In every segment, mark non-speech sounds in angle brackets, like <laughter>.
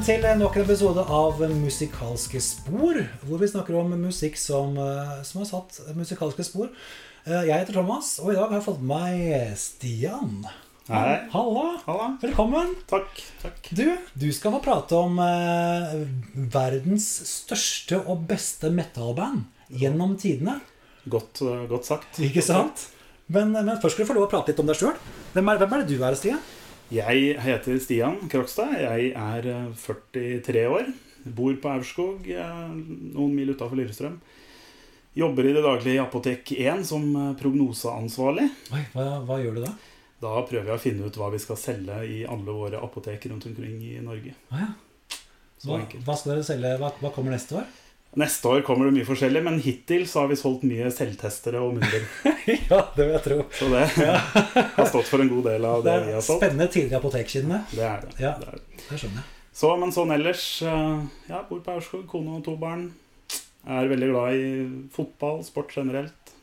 velkommen til nok en episode av Musikalske spor, hvor vi snakker om musikk som, eh, som har satt musikalske spor. Eh, Jeg heter Thomas, og i dag har jeg fått med meg Stian. Hei. Halla. Halla. Velkommen. Takk. takk. Du, du skal få prate om eh, verdens største og beste metalband gjennom tidene. Godt, eh, godt sagt. Ikke sant? Men, men først skal du få lov å prate litt om deg sjøl. Hvem, hvem er det du er, Stian? Jeg heter Stian Krokstad. Jeg er eh, 43 år. Bor på Aurskog, eh, noen mil utafor Lillestrøm. Jobber i det daglige i Apotek 1 som eh, prognoseansvarlig. Oi, hva, hva gjør du da? Da prøver jeg å finne ut hva vi skal selge i alle våre apotek rundt omkring i Norge. Ah, ja. Hva, hva skal dere selge? Hva, hva kommer neste år? Neste år kommer det mye forskjellig, men hittil så har vi solgt mye selvtestere og munnbind. <laughs> ja, det vil jeg tro. Så det <laughs> har stått for en god del av Det det vi har solgt. spennende tider i apotekkjedene. Det er det. Ja. det, er det. Det skjønner jeg. Så, men sånn ellers eh, Ja, bor på Aurskog, kone og to barn. Er veldig glad i fotball, sport generelt.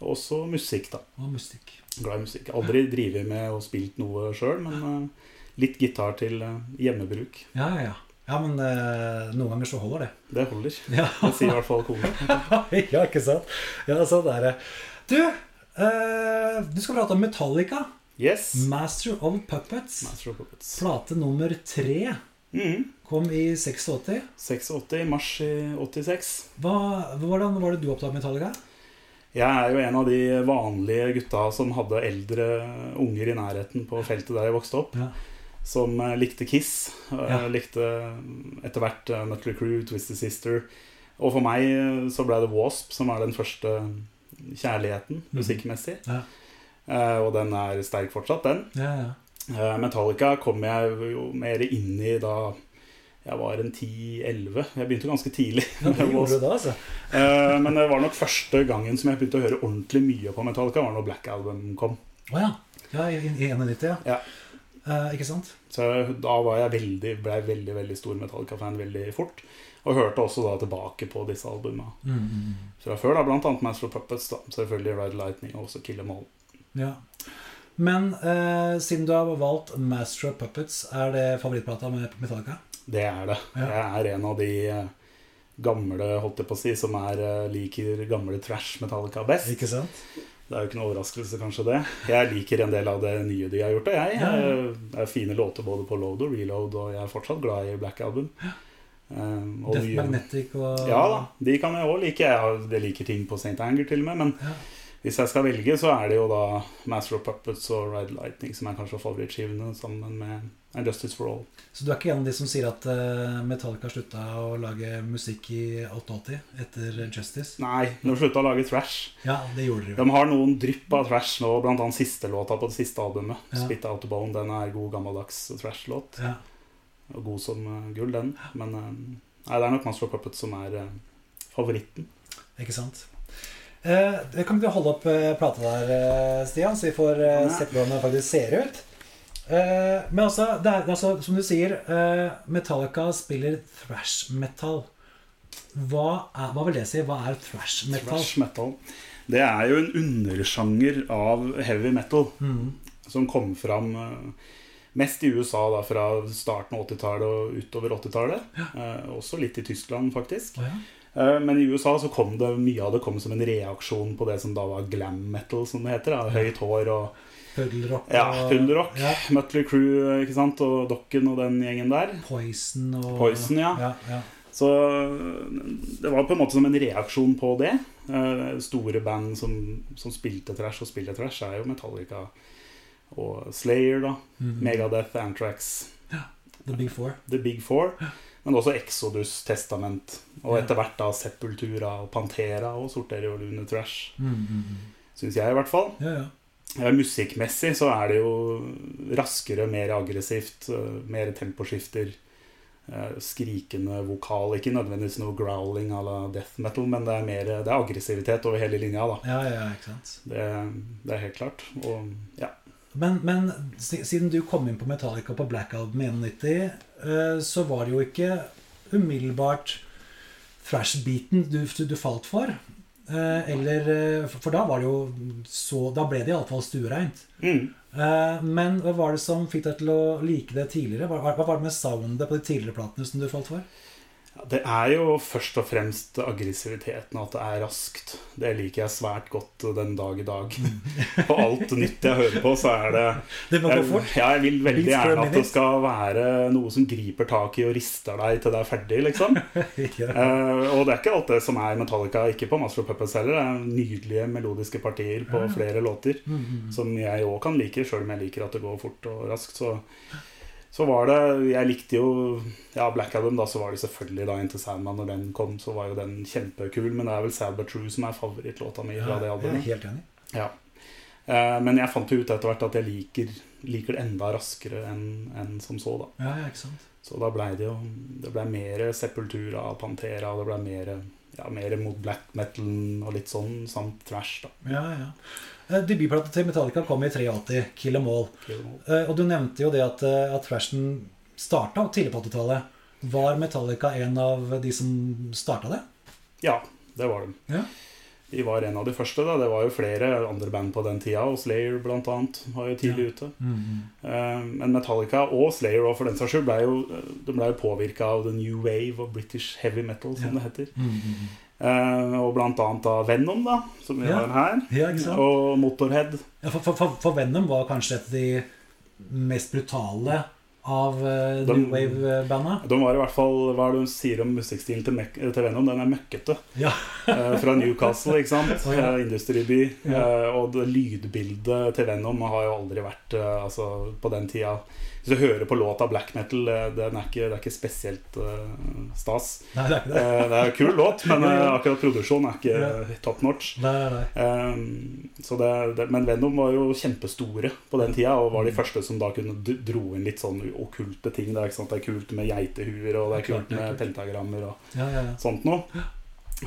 Og også musikk, da. Og musikk. Glad i musikk. Aldri drevet med og spilt noe sjøl, men eh, litt gitar til eh, hjemmebruk. Ja, ja, ja. Ja, men eh, noen ganger så holder det. Det holder. <laughs> Ja, Det sier i hvert fall kona. <laughs> ja ikke sant? Ja, sånn er det. Du, eh, du skal prate om Metallica. Yes. Master of Puppets. Master of Puppets. Plate nummer tre Mm. kom i 86. 86 i mars i 86. Hva, hvordan var det du oppdaget Metallica? Jeg er jo en av de vanlige gutta som hadde eldre unger i nærheten på feltet der jeg vokste opp. Ja. Som eh, likte Kiss. Ja. likte etter hvert Nutley Crew, Twisted Sister. Og for meg eh, så ble det Wasp som er den første kjærligheten musikkmessig. Ja. Eh, og den er sterk fortsatt, den. Ja, ja. Eh, Metallica kom jeg jo mer inn i da jeg var en 10-11. Jeg begynte ganske tidlig. ja det gjorde du da, altså. Eh, men det var nok første gangen som jeg begynte å høre ordentlig mye på Metallica, var når Black Album kom. Oh, ja. Ja, i, i 91, ja. Ja. Eh, ikke sant? Så da var jeg veldig, ble jeg veldig veldig stor Metallica-fan veldig fort. Og hørte også da tilbake på disse albumene Mm, mm, mm. fra før. da, Blant annet Master of Puppets. da, Selvfølgelig Ride Lightning og også Kill Em All. Ja. Men eh, siden du har valgt Master of Puppets, er det favorittplata med Metallica? Det er det. Ja. Jeg er en av de eh, gamle holdt jeg på å si, som er, eh, liker gamle trash Metallica best. Ikke sant? Det er jo ikke noe overraskelse, kanskje det. Jeg liker en del av det nye de har gjort. Og jeg. Eh, Det er fine låter både på Load og Reload, og jeg er fortsatt glad i Black Album. Um, Death nye- Magnetic og Ja da, de kan jeg òg like. Jeg jeg liker ting på St. Anger til og med. Men Ja. Hvis jeg skal velge, så er det jo da Master of Puppets og Ride Lightning som er kanskje favorittskivene, sammen med And Justice for All. Så du er ikke en av de som sier at eh, Metallica slutta å lage musikk i 88 etter Justice? Nei, de slutta å lage trash. Ja, det gjorde de De har noen drypp av trash nå, blant annet siste låta på det siste albumet. Ja. Spit Out of Bone. Den er god gammeldags trash-låt. Ja. Og god som eh, gull, den. Men eh, nei, det er nok Master of Puppets som er favoritten. Ikke sant? Eh, kan ikke du holde opp eh, plata der, eh, Stian, så vi får eh, sett hvordan det faktisk ser ut? Eh, men altså, det er, altså, som du sier, eh, Metallica spiller thrash metal. Hva, er, hva vil det si? Hva er thrash metal? Thrash metal. Det er jo en undersjanger av heavy metal Mm. som kom fram eh, mest i USA da, fra starten av 80-tallet og utover 80-tallet. Eh, også litt i Tyskland, faktisk. Å ja. Eh, men i USA så kom det mye av det kom som en reaksjon på det som da var glam metal, som det heter. Da. Høyt hår og Puddelrock ja, og puddelrock. Ja, Mutley Crew ikke sant? og Dokken og den gjengen der. Poison og Poison, ja. ja, ja. Så det var på en måte som en reaksjon på det. Eh, store band som, som spilte trash og spiller trash, er jo Metallica og Slayer, da. Mhm. Megadeth, Antrax. The Big Four. The Big Four. Men også Exodus, Testament. Og etter hvert da Sepultura og Pantera og Sorterio og Lune trash. Mm, mm, mm. Syns jeg, i hvert fall. Ja, ja. Ja, musikkmessig så er det jo raskere, mer aggressivt, eh, mer temposkifter. eh, Skrikende vokal. Ikke nødvendigvis noe growling à la death metal, men det er mer det er aggressivitet over hele linja. da ja, ja, ikke sant. Det, det er helt klart. Og ja. Men, men siden du kom inn på Metallica på Black Album i 91, eh, så var det jo ikke umiddelbart thrash-beaten du, du falt for. Eh, eller eh, For da var det jo så Da ble det iallfall stuereint. Mm. Eh, men hva var det som fikk deg til å like det tidligere? Hva var det med soundet på de tidligere platene som du falt for? Ja, Det er jo først og fremst aggressiviteten, at det er raskt. Det liker jeg svært godt den dag i dag. <laughs> På alt nytt jeg hører på, så er det Det må gå fort. Jeg, jeg vil veldig gjerne at det skal være noe som griper tak i og rister deg til det er ferdig, liksom. <laughs> ja. Eh, og det er ikke alt det som er Metallica, ikke på Master of Puppets heller. Det er nydelige melodiske partier på flere låter Mm, -hmm. som jeg òg kan like, sjøl om jeg liker at det går fort og raskt. Så, så var det Jeg likte jo Ja, Black Album, da, så var det selvfølgelig da Into Sandman når den kom, så var jo den kjempekul. Men det er vel Sad But True som er favorittlåta mi fra det jeg er helt enig. Ja. Eh, men jeg fant jo ut etter hvert at jeg liker, liker det enda raskere enn en som så, da. Ja, ja, ikke sant. Så da blei det jo Det ble mer Sepultura, Pantera, det ble mer, ja, mer mot black metal og litt sånn, samt thrash, da. Ja, ja. Eh, Debutplata til Metallica kom i 83, 'Kill Em All'. Eh, Og du nevnte jo det at, eh, at thrashen starta tidlig på 80-tallet. Var Metallica en av de som starta det? Ja, det var de. Ja. De var en av de første. da Det var jo flere andre band på den tida, og Slayer blant annet var jo tidlig ute. Eh, Men Metallica og Slayer og for den saks skyld ble jo, de ble jo påvirka av the new wave og British heavy metal, som Ja. det heter. Mm, Eh, Og blant annet av Venom, da, som vi Ja. har her. Ja? Og Motorhead. Ja, for, for, for, Venom var kanskje et av de mest brutale av uh, De- New Wave-banda. De var i hvert fall Hva er det hun sier om musikkstilen til, til Venom? Den er møkkete. Ja. Eh, fra Newcastle, ikke sant? Oh, ja. Industriby. Og det lydbildet til Venom har jo aldri vært Altså, på den tida Hvis du hører på låta black metal, eh, den er ikke, det er ikke spesielt uh, stas. Nei, det er ikke det. Uh, det er en kul låt, men <laughs> eh, akkurat produksjonen er ikke Ja. top notch. Nei, nei, så det, men Venom var jo kjempestore på den tida, og var Mm. de første som da kunne dro inn litt sånn okkulte ting. Det er, det er kult med geitehuer, og det er kult med pentagrammer og Ja, ja, ja. sånt noe.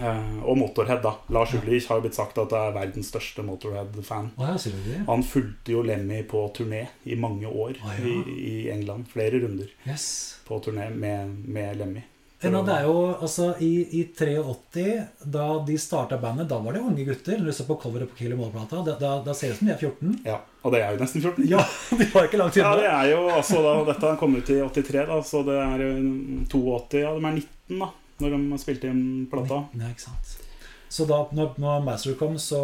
Eh, og Motorhead, da. Lars Ulrich har jo blitt sagt at det er verdens største Motorhead-fan. Ja? Han fulgte jo Lemmy på turné i mange år ah, ja. i, i England. Flere runder Yes. på turné med, med Lemmy. Men det er jo, altså, i, I 83, da de starta bandet, da var det unge gutter. Når du ser på coveret på Kill Em All-plata, da, da, da ser det ut som de er 14. Ja, Og det er jo nesten 14. Ja, <laughs> de var ikke langt Ja, unna. det er jo altså da, Dette kom ut i 83, da, så det er jo 82. Ja, de er 19 da når de spilte inn plata. Nei, ikke sant. Så da når, når Master kom, så,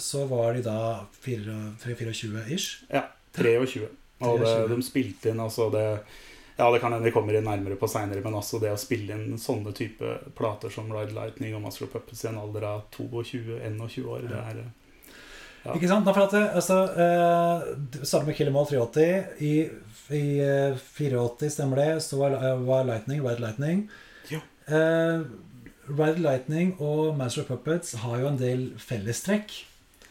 så var de da 24-ish. Ja, 23. Og det, de spilte inn altså det Ja, det kan hende vi kommer inn nærmere på seinere, men altså det å spille inn sånne type plater som Ride Lightning og Master of Puppets i en alder av 22-21 år, det er Ja. Ikke sant? For at det, altså, eh, startet med Kill Em All 83. I, i eh, 84, stemmer det, så var, eh, var Lightning, Ride Lightning. Ja. Eh, Ride Lightning og Master of Puppets har jo en del fellestrekk.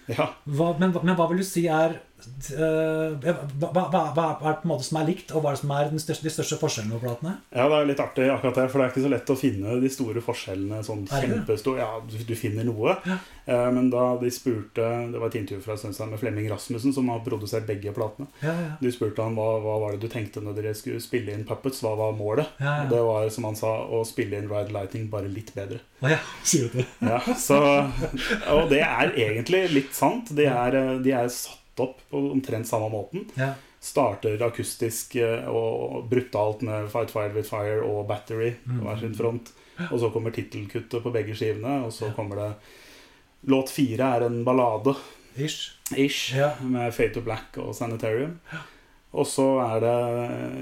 ja. Hva, men, men hva vil du si er hva, hva, hva hva er det på en måte som er likt, og hva er det som er den største, de største forskjellene på platene? Ja, det er litt artig akkurat det, for det er ikke så lett å finne de store forskjellene sånn kjempestor. Ja, du, du finner noe. Ja. Eh, men da de spurte Det var et intervju fra en med Flemming Rasmussen, som har produsert begge platene. Ja, ja. De spurte han hva, hva var det du tenkte når dere skulle spille inn Puppets. Hva var målet? Det var, som han sa, å spille inn Ride Lighting bare litt bedre. Ja, <laughs> sier du det? Ja, så, og det er egentlig litt sant. De er, eh, de er satt opp på omtrent samme måten. Ja. Starter akustisk eh, og brutalt med Fight Fire with Fire og Battery på hver sin front. Og så kommer tittelkuttet på begge skivene, og så kommer det Låt fire er en ballade Ish. ish Ja. med Fate to Black og Sanitarium. Og så er det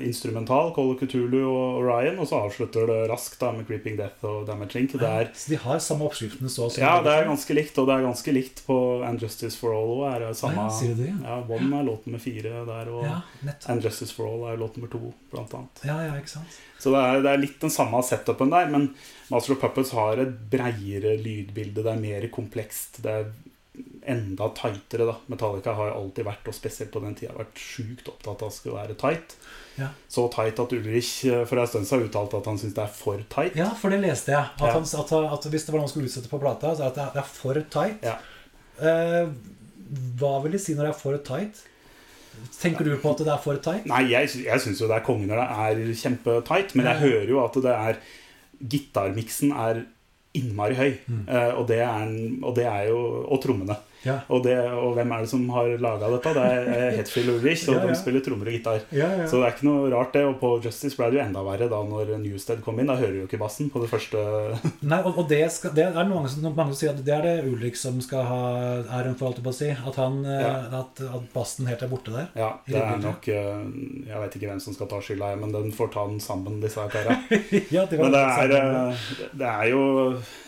instrumental, Call of Cthulhu og Orion, og så avslutter det raskt da med Creeping Death og Damage Inc. Det er, Så de har samme oppskriften så som ja, det er ganske likt, og det er ganske likt på And Justice for All òg. Det samme Ja, sier det, ja? ja, One er låt nummer fire der, og Ja. And Justice for All er låt nummer to, blant annet. Ja, ja, ikke sant? Så det er, det er litt den samme setupen der, men Master of Puppets har et breiere lydbilde. Det er mer komplekst. Det er enda tightere, da. Metallica har alltid vært, og spesielt på den tida, vært sjukt opptatt av det skulle være tight. Ja. Så tight at Ulrich eh, for en stund siden uttalte at han syns det er for tight. Ja, for det leste jeg. At, Ja. han, at, at hvis det var noe han skulle utsette på plata, så er det at det er- for tight. Ja. Eh, hva vil de si når det er for tight? Tenker du på at det er for tight? Nei, jeg, jeg syns jo det er konge når det er kjempetight, men jeg hører jo at det er Gitarmiksen er innmari høy. Mm. Uh, og, det er, og det er jo Og trommene. Ja. Og, det, og hvem er det som har laga dette? Det er eh, Hetfield Ulrich, og Ja, ja. de spiller trommer og gitar. Så det er ikke noe rart, det. Og på Justice ble det jo enda verre da når Newsted kom inn. Da hører du jo ikke bassen på det første <laughs> Nei, og, og det, skal, det er mange som, mange som sier at det er det Ulrich som skal ha æren for, alt på å si. At, han, eh, at, at bassen helt er borte der. Ja, det er nok eh, Jeg vet ikke hvem som skal ta skylda, jeg, men den får ta den sammen, disse her kara. <laughs> ja, det Men det er, det er jo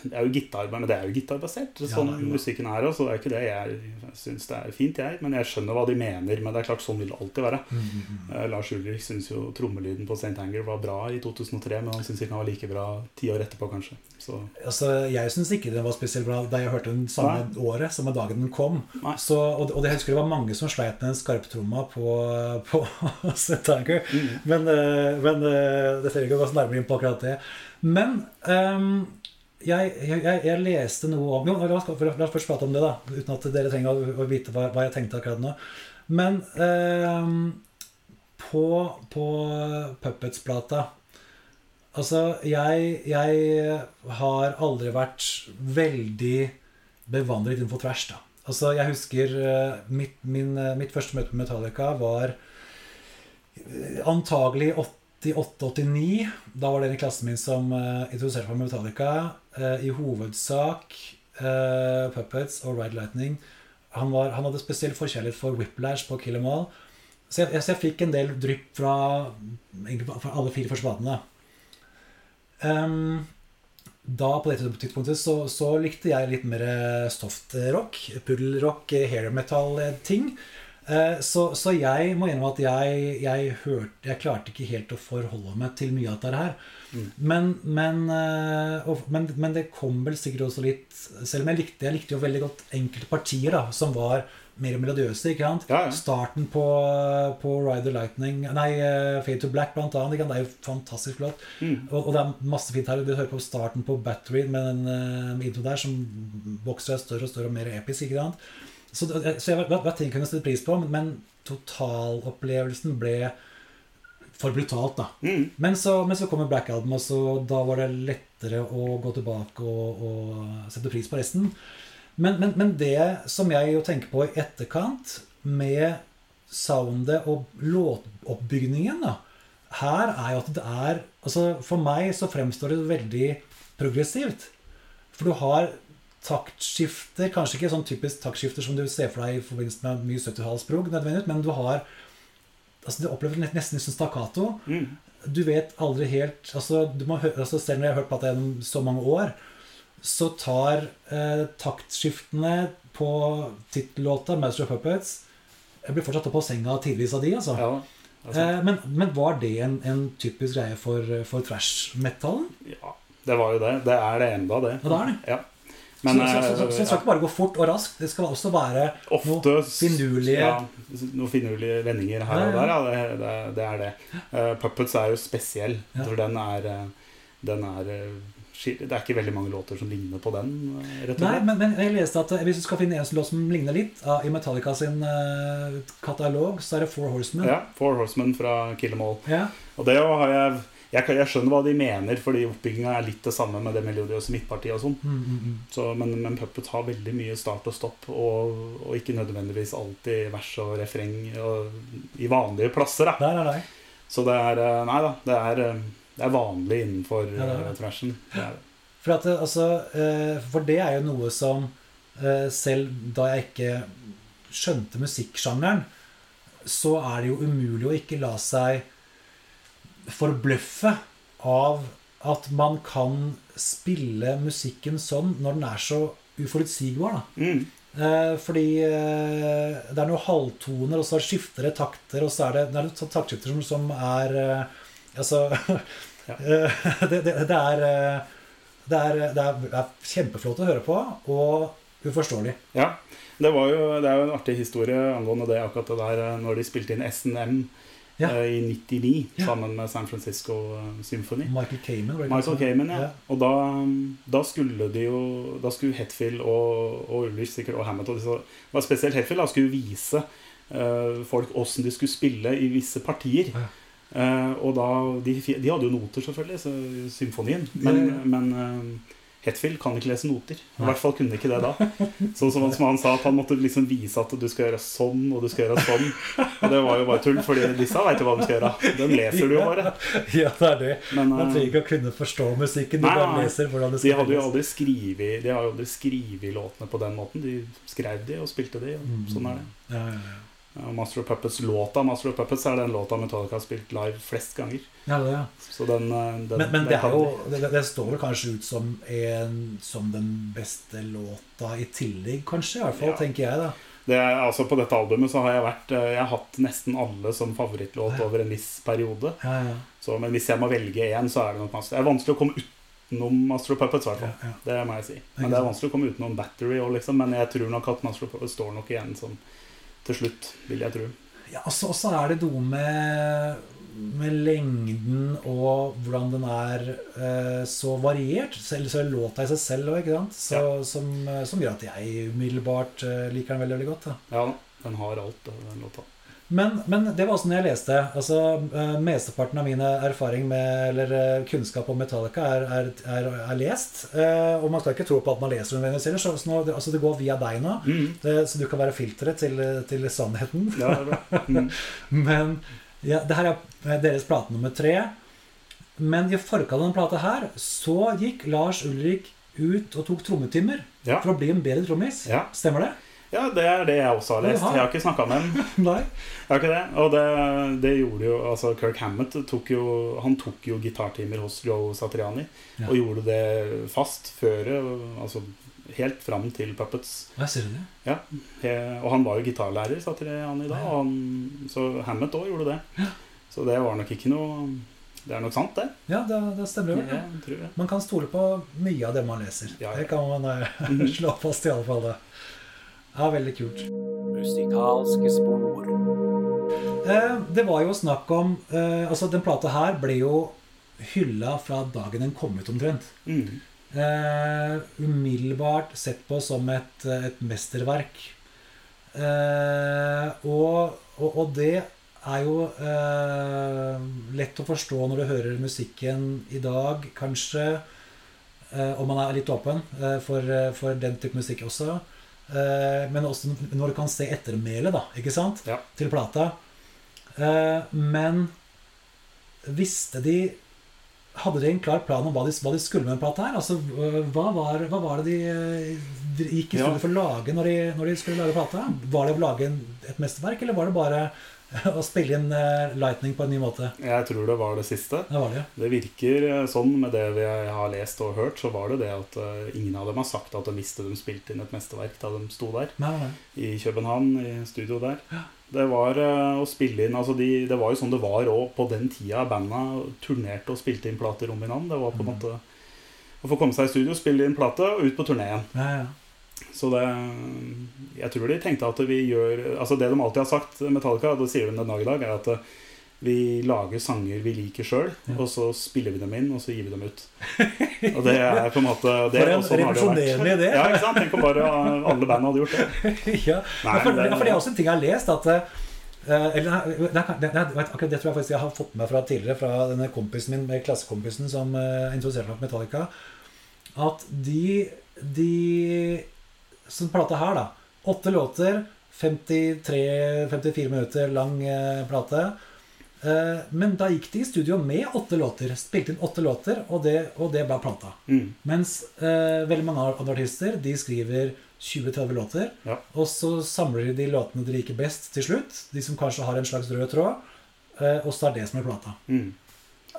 Det er jo gitar, men det er jo gitarbasert. Sånn er musikken er også. Det er ikke det jeg, syns det er fint, jeg. Men jeg skjønner hva de mener. Men det er klart, sånn vil det alltid være. Mm, -hmm. mm. Eh, Lars Ulrik syns jo trommelyden på St. Anger var bra i 2003, men han syns ikke den var like bra ti år etterpå, kanskje. Så Altså, jeg syns ikke den var spesielt bra da jeg hørte den samme året, samme dagen den kom. Så, og, og det husker det var mange som sleit med den skarptromma på, <laughs> på St. Anger. mm. Men, uh, men uh, det ser ikke å gå så nærmere inn på akkurat det. Men ehm, jeg, jeg, jeg, leste noe om Jo, la oss, la oss først prate om det, da. Uten at dere trenger å, å vite hva, hva jeg tenkte akkurat nå. Men eh, på, på Puppets-plata Altså, jeg, jeg har aldri vært veldig bevandret innenfor tvers, da. Altså, jeg husker eh, mitt, min, eh, mitt første møte med Metallica var antagelig antagelig 88-89. Da var det en i klassen min som uh, introduserte meg med Metallica. Uh, I hovedsak uh, Puppets og Ride Lightning. Han, var, han hadde spesiell forkjærlighet for Whiplash på Kill 'Em All. Så jeg, så jeg fikk en del drypp fra, fra alle fire forspadene. platene. Ehm, da på det tidspunktet så, så likte jeg litt mer soft rock, puddelrock, hair metal-ting. Eh, Så, så jeg må innrømme at jeg, jeg, hørte, jeg klarte ikke helt å forholde meg til mye av dette her. Mm. Men, men, eh, og, men, men det kom vel sikkert også litt Selv om jeg likte, jeg likte jo veldig godt enkelte partier da, som var mer melodiøse. ikke sant? Ja, ja. Starten på, på Ride the Lightning Nei, eh, Fade to Black, blant annet. Ikke sant? Det er jo fantastisk flott. Mm. Og, og det er masse fint her. Du hører på starten på Battery med den uh, intro der, som vokser seg større og større og mer episk. ikke sant? Så, det- så jeg hva, hva ting kunne sette pris på, men, men totalopplevelsen ble for brutalt, da. Mm. Men så, men så kommer Black Album, og så da var det lettere å gå tilbake og, og sette pris på resten. Men, men, men det som jeg jo tenker på i etterkant, med soundet og låtoppbygningen, da, her er jo at det er altså For meg så fremstår det veldig progressivt. For du har taktskifter, kanskje ikke sånn typisk taktskifter som du ser for deg i forbindelse med mye 70-tallsprog, nødvendigvis, men du har altså Du opplever det nesten som stakkato. Mm. Du vet aldri helt altså, du må hø altså Selv når jeg har hørt på det gjennom så mange år, så tar eh, taktskiftene på tittellåta 'Master of Puppets' Jeg blir fortsatt tatt på senga tidvis av de, altså. Ja, er eh, men, men var det en, en typisk greie for, for thrash-metallen? ja, det var jo det. Det er det enda, det. Ja, det er det. Ja. Men så, så, så, så, så det skal eh, ikke bare gå fort og raskt. Det skal også være ofte noe finurlige ja, Noen finurlige vendinger her og der, ja. Det, det, det er det. Uh, Puppets er jo spesiell. Ja. For den er, eh, den er eh, Det er ikke veldig mange låter som ligner på den, eh, rett og Nei, slett. men, men jeg leste at eh, hvis du skal finne en låt som ligner litt uh, i Metallica sin uh, katalog, så er det Four Horsemen. Ja, Four Horsemen fra Kill 'Em All. Ja. Og det har jeg jeg, kan- jeg skjønner hva de mener, fordi oppbygginga er litt det samme med det melodiøse midtpartiet og sånn. Mm, mm, mm. Så, men, men Puppet har veldig mye start og stopp, og, og ikke nødvendigvis alltid vers og refreng og, i vanlige plasser. Da. Der er deg. Så det er eh, Nei da, det er, eh, det er vanlig innenfor Ja, det er eh, thrashen. Det det. For, at, det, altså, eh, for det er jo noe som eh, Selv da jeg ikke skjønte musikksjangeren, så er det jo umulig å ikke la seg forbløffe av at man kan spille musikken sånn når den er så uforutsigbar. Mm. Eh, fordi eh, det er noen halvtoner, og så skifter det takter, og så er det, det er noen taktskifter som, som er eh, Altså <laughs> Ja. eh, det, det, det, er, eh, det, er, det er kjempeflott å høre på, og uforståelig. Ja. Det, var jo, det er jo en artig historie angående det akkurat det der eh, når de spilte inn SNM Ja. eh, i 99 Ja. sammen med San Francisco eh, Symphony. Michael Kamen. Michael? Kamen, ja. Og da, da skulle de jo Da skulle Hetfield og, og Ulrich sikkert og Hammett og disse, var Spesielt Hetfield da skulle vise uh, folk åssen de skulle spille i visse partier. Eh, og da de, de hadde jo noter, selvfølgelig, så, symfonien. Men, men eh, Hetfield kan ikke lese noter. I hvert fall kunne ikke det da. Sånn som han, som han sa, at han måtte liksom vise at du skal gjøre sånn, og du skal gjøre sånn. Og det var jo bare tull, fordi disse veit jo hva de skal gjøre. Den leser du jo bare. <laughs> Ja, det er det. Men Man eh, trenger ikke å kunne forstå musikken, du Nei, bare leser hvordan det de skal hadde jo aldri skrevet De har jo aldri skrevet låtene på den måten. De skrev de og spilte de, og Mm. sånn er det. Ja, ja, ja. Ja, Master of Puppets-låta Master of Puppets er den låta Metallica har spilt live flest ganger. Ja, det, ja. Så den, eh, den Men, men det, jo, det, det står vel kanskje ut som, en, som den beste låta i tillegg, kanskje? I hvert fall, Ja. tenker jeg, da. det altså På dette albumet så har jeg vært eh, Jeg har hatt nesten alle som favorittlåt over en viss periode. Ja, ja, Så, men hvis jeg må velge én, så er det nok Master Det er vanskelig å komme utenom Master of Puppets, i hvert ja, fall. ja. Det må jeg si. Men det er vanskelig å komme utenom Battery òg, liksom. Men jeg tror nok at Master of Puppets står nok igjen som til slutt, vil jeg tro. ja og så og så er det noe med, med lengden og hvordan den er eh, så variert. Selv så låta i seg selv òg, ikke sant? Så, som, eh, som gjør at jeg umiddelbart eh, liker den veldig, veldig godt. Da. Ja, den har alt, den låta. Men, men det var også når jeg leste. Altså, uh, Mesteparten av min erfaring med, eller uh, kunnskap om Metallica er, er, er, er lest. Uh, og man skal ikke tro på at man leser nødvendigvis heller. Så, så nå, altså, det går via deg nå. Mm. så du kan være filteret til, til sannheten. Ja, det er bra. Mm. <laughs> Men ja, det her er deres plate nummer tre. Men i forkant av denne plata her så gikk Lars Ulrik ut og tok trommetimer Ja. for å bli en bedre trommis. Ja. Stemmer det? Ja, det er det jeg også har lest. Jeg har ikke snakka med dem. <laughs> Nei? Jeg har ikke det. Og det, det gjorde jo altså Kirk Hammett tok jo, han tok jo gitartimer hos Joe Satriani. Ja. Og gjorde det fast før Altså helt fram til Puppets. Ja, ser du det? He, og han var jo gitarlærer, Satriani da. Og han, så Hammett òg gjorde det. Så det var nok ikke noe Det er nok sant, det. Ja, det, det stemmer. Ja. Man kan stole på mye av det man leser. Ja, ja. Det kan man Mhm. <laughs> slå fast i alle fall. Det. Ja, veldig kult. Musikalske spor. Eh, det var jo snakk om eh, Altså, den plata her ble jo hylla fra dagen den kom ut, omtrent. Mm. Eh, umiddelbart sett på som et, et mesterverk. Og, og, og det er jo lett å forstå når du hører musikken i dag, kanskje. om man er litt åpen for, for den type musikk også. Eh, men også når du kan se ettermælet, da, ikke sant? Ja. Til plata. Eh, men visste de hadde de en klar plan om hva de, hva de skulle med en plate her? Altså, øh, hva, var, hva var det de, gikk i studio for å lage når de, når de skulle lage plata? Var det å lage en, et mesterverk, eller var det bare <laughs> å spille inn øh, Lightning på en ny måte? Jeg tror det var det siste. Det var det. Det virker eh, sånn med det vi har lest og hørt, så var det det at eh, ingen av dem har sagt at de visste de spilte inn et mesterverk da de sto der Nei, nei, i København, i studio der. Det var eh, å spille inn altså de, Det var jo sånn det var òg på den tida banda turnerte og spilte inn plater om i navn. Det var på en måte å få komme seg i studio, spille inn plate og ut på turné igjen. Ja, ja. Så det Jeg tror de tenkte at vi gjør Altså det de alltid har sagt, Metallica, og det sier de den dag i dag, er at eh, vi lager sanger vi liker sjøl, Ja. og så spiller vi dem inn, og så gir vi dem ut. <laughs> Og det er på en måte det, For en sånn revolusjonerende idé. Ja, ikke sant? Tenk om bare alle band hadde gjort det. <laughs> ja. Nei, Ja, for, det- for det er også en ting jeg har lest at eh, eller, det, det, akkurat det tror jeg faktisk jeg har fått med fra tidligere fra denne kompisen min, med klassekompisen som uh, introduserte meg for Metallica. At de, de Sånn plate her, da. Åtte låter, 53-54 minutter lang eh, plate. Eh, men da gikk de i studio med åtte låter. Spilte inn åtte låter, og det, og det ble plata. Mm. Mens eh, veldig mange andre artister de skriver 20-30 låter. Ja. Og så samler de de låtene de liker best til slutt. De som kanskje har en slags rød tråd. eh, og så er det som er plata. Mm.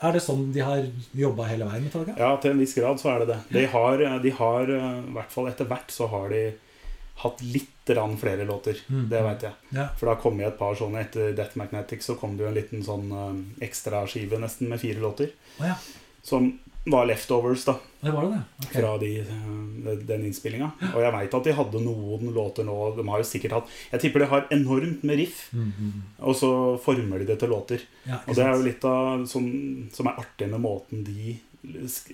Er det sånn de har jobba hele veien? Metallica? Ja, til en viss grad så er det det. De har, de har eh, i hvert fall etter hvert så har de hatt litt flere låter. Mm. Det veit jeg. Ja. For da kom jeg et par sånne etter Death Magnetic, så kom det jo en liten sånn eh, ekstraskive nesten med fire låter. Oh, ja. Som var leftovers da Det var det, det. Ok. fra de, eh, den innspillinga. Og jeg veit at de hadde noen låter nå. De har jo sikkert hatt Jeg tipper de har enormt med riff, Mm, -hmm. og så former de det til låter. Ja, Og det er jo litt av som, som er artig med måten de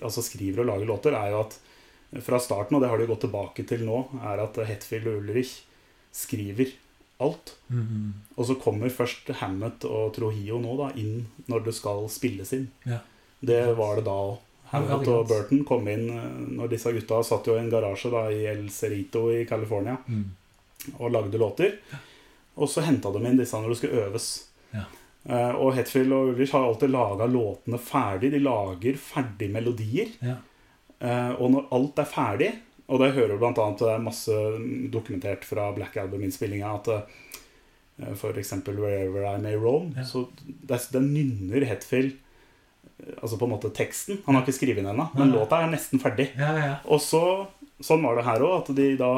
altså skriver og lager låter, er jo at fra starten, og det har de gått tilbake til nå, er at Hetfield og Ulrich skriver alt. Mm, -hmm. Og så kommer først Hammett og Trohio nå da inn når det skal spilles inn. Ja. Det var det da òg. Hammett og Burton kom inn eh, når disse gutta satt jo i en garasje da, i El Cerrito i California Mm. og lagde låter. Og så henta de inn disse når det skulle øves. Ja. Eh, og Hetfield og Ulrich har alltid laga låtene ferdig. De lager ferdig melodier. Ja. Eh, og når alt er ferdig, og det hører annet det er masse dokumentert fra Black Album-innspillinga, at eksempel 'Wherever I May Roam', Ja. så det, det nynner Hetfield Altså på en måte teksten. Han har ikke skrevet den ennå, men låta er nesten ferdig. Ja, ja. Og så, sånn var det her òg, at de da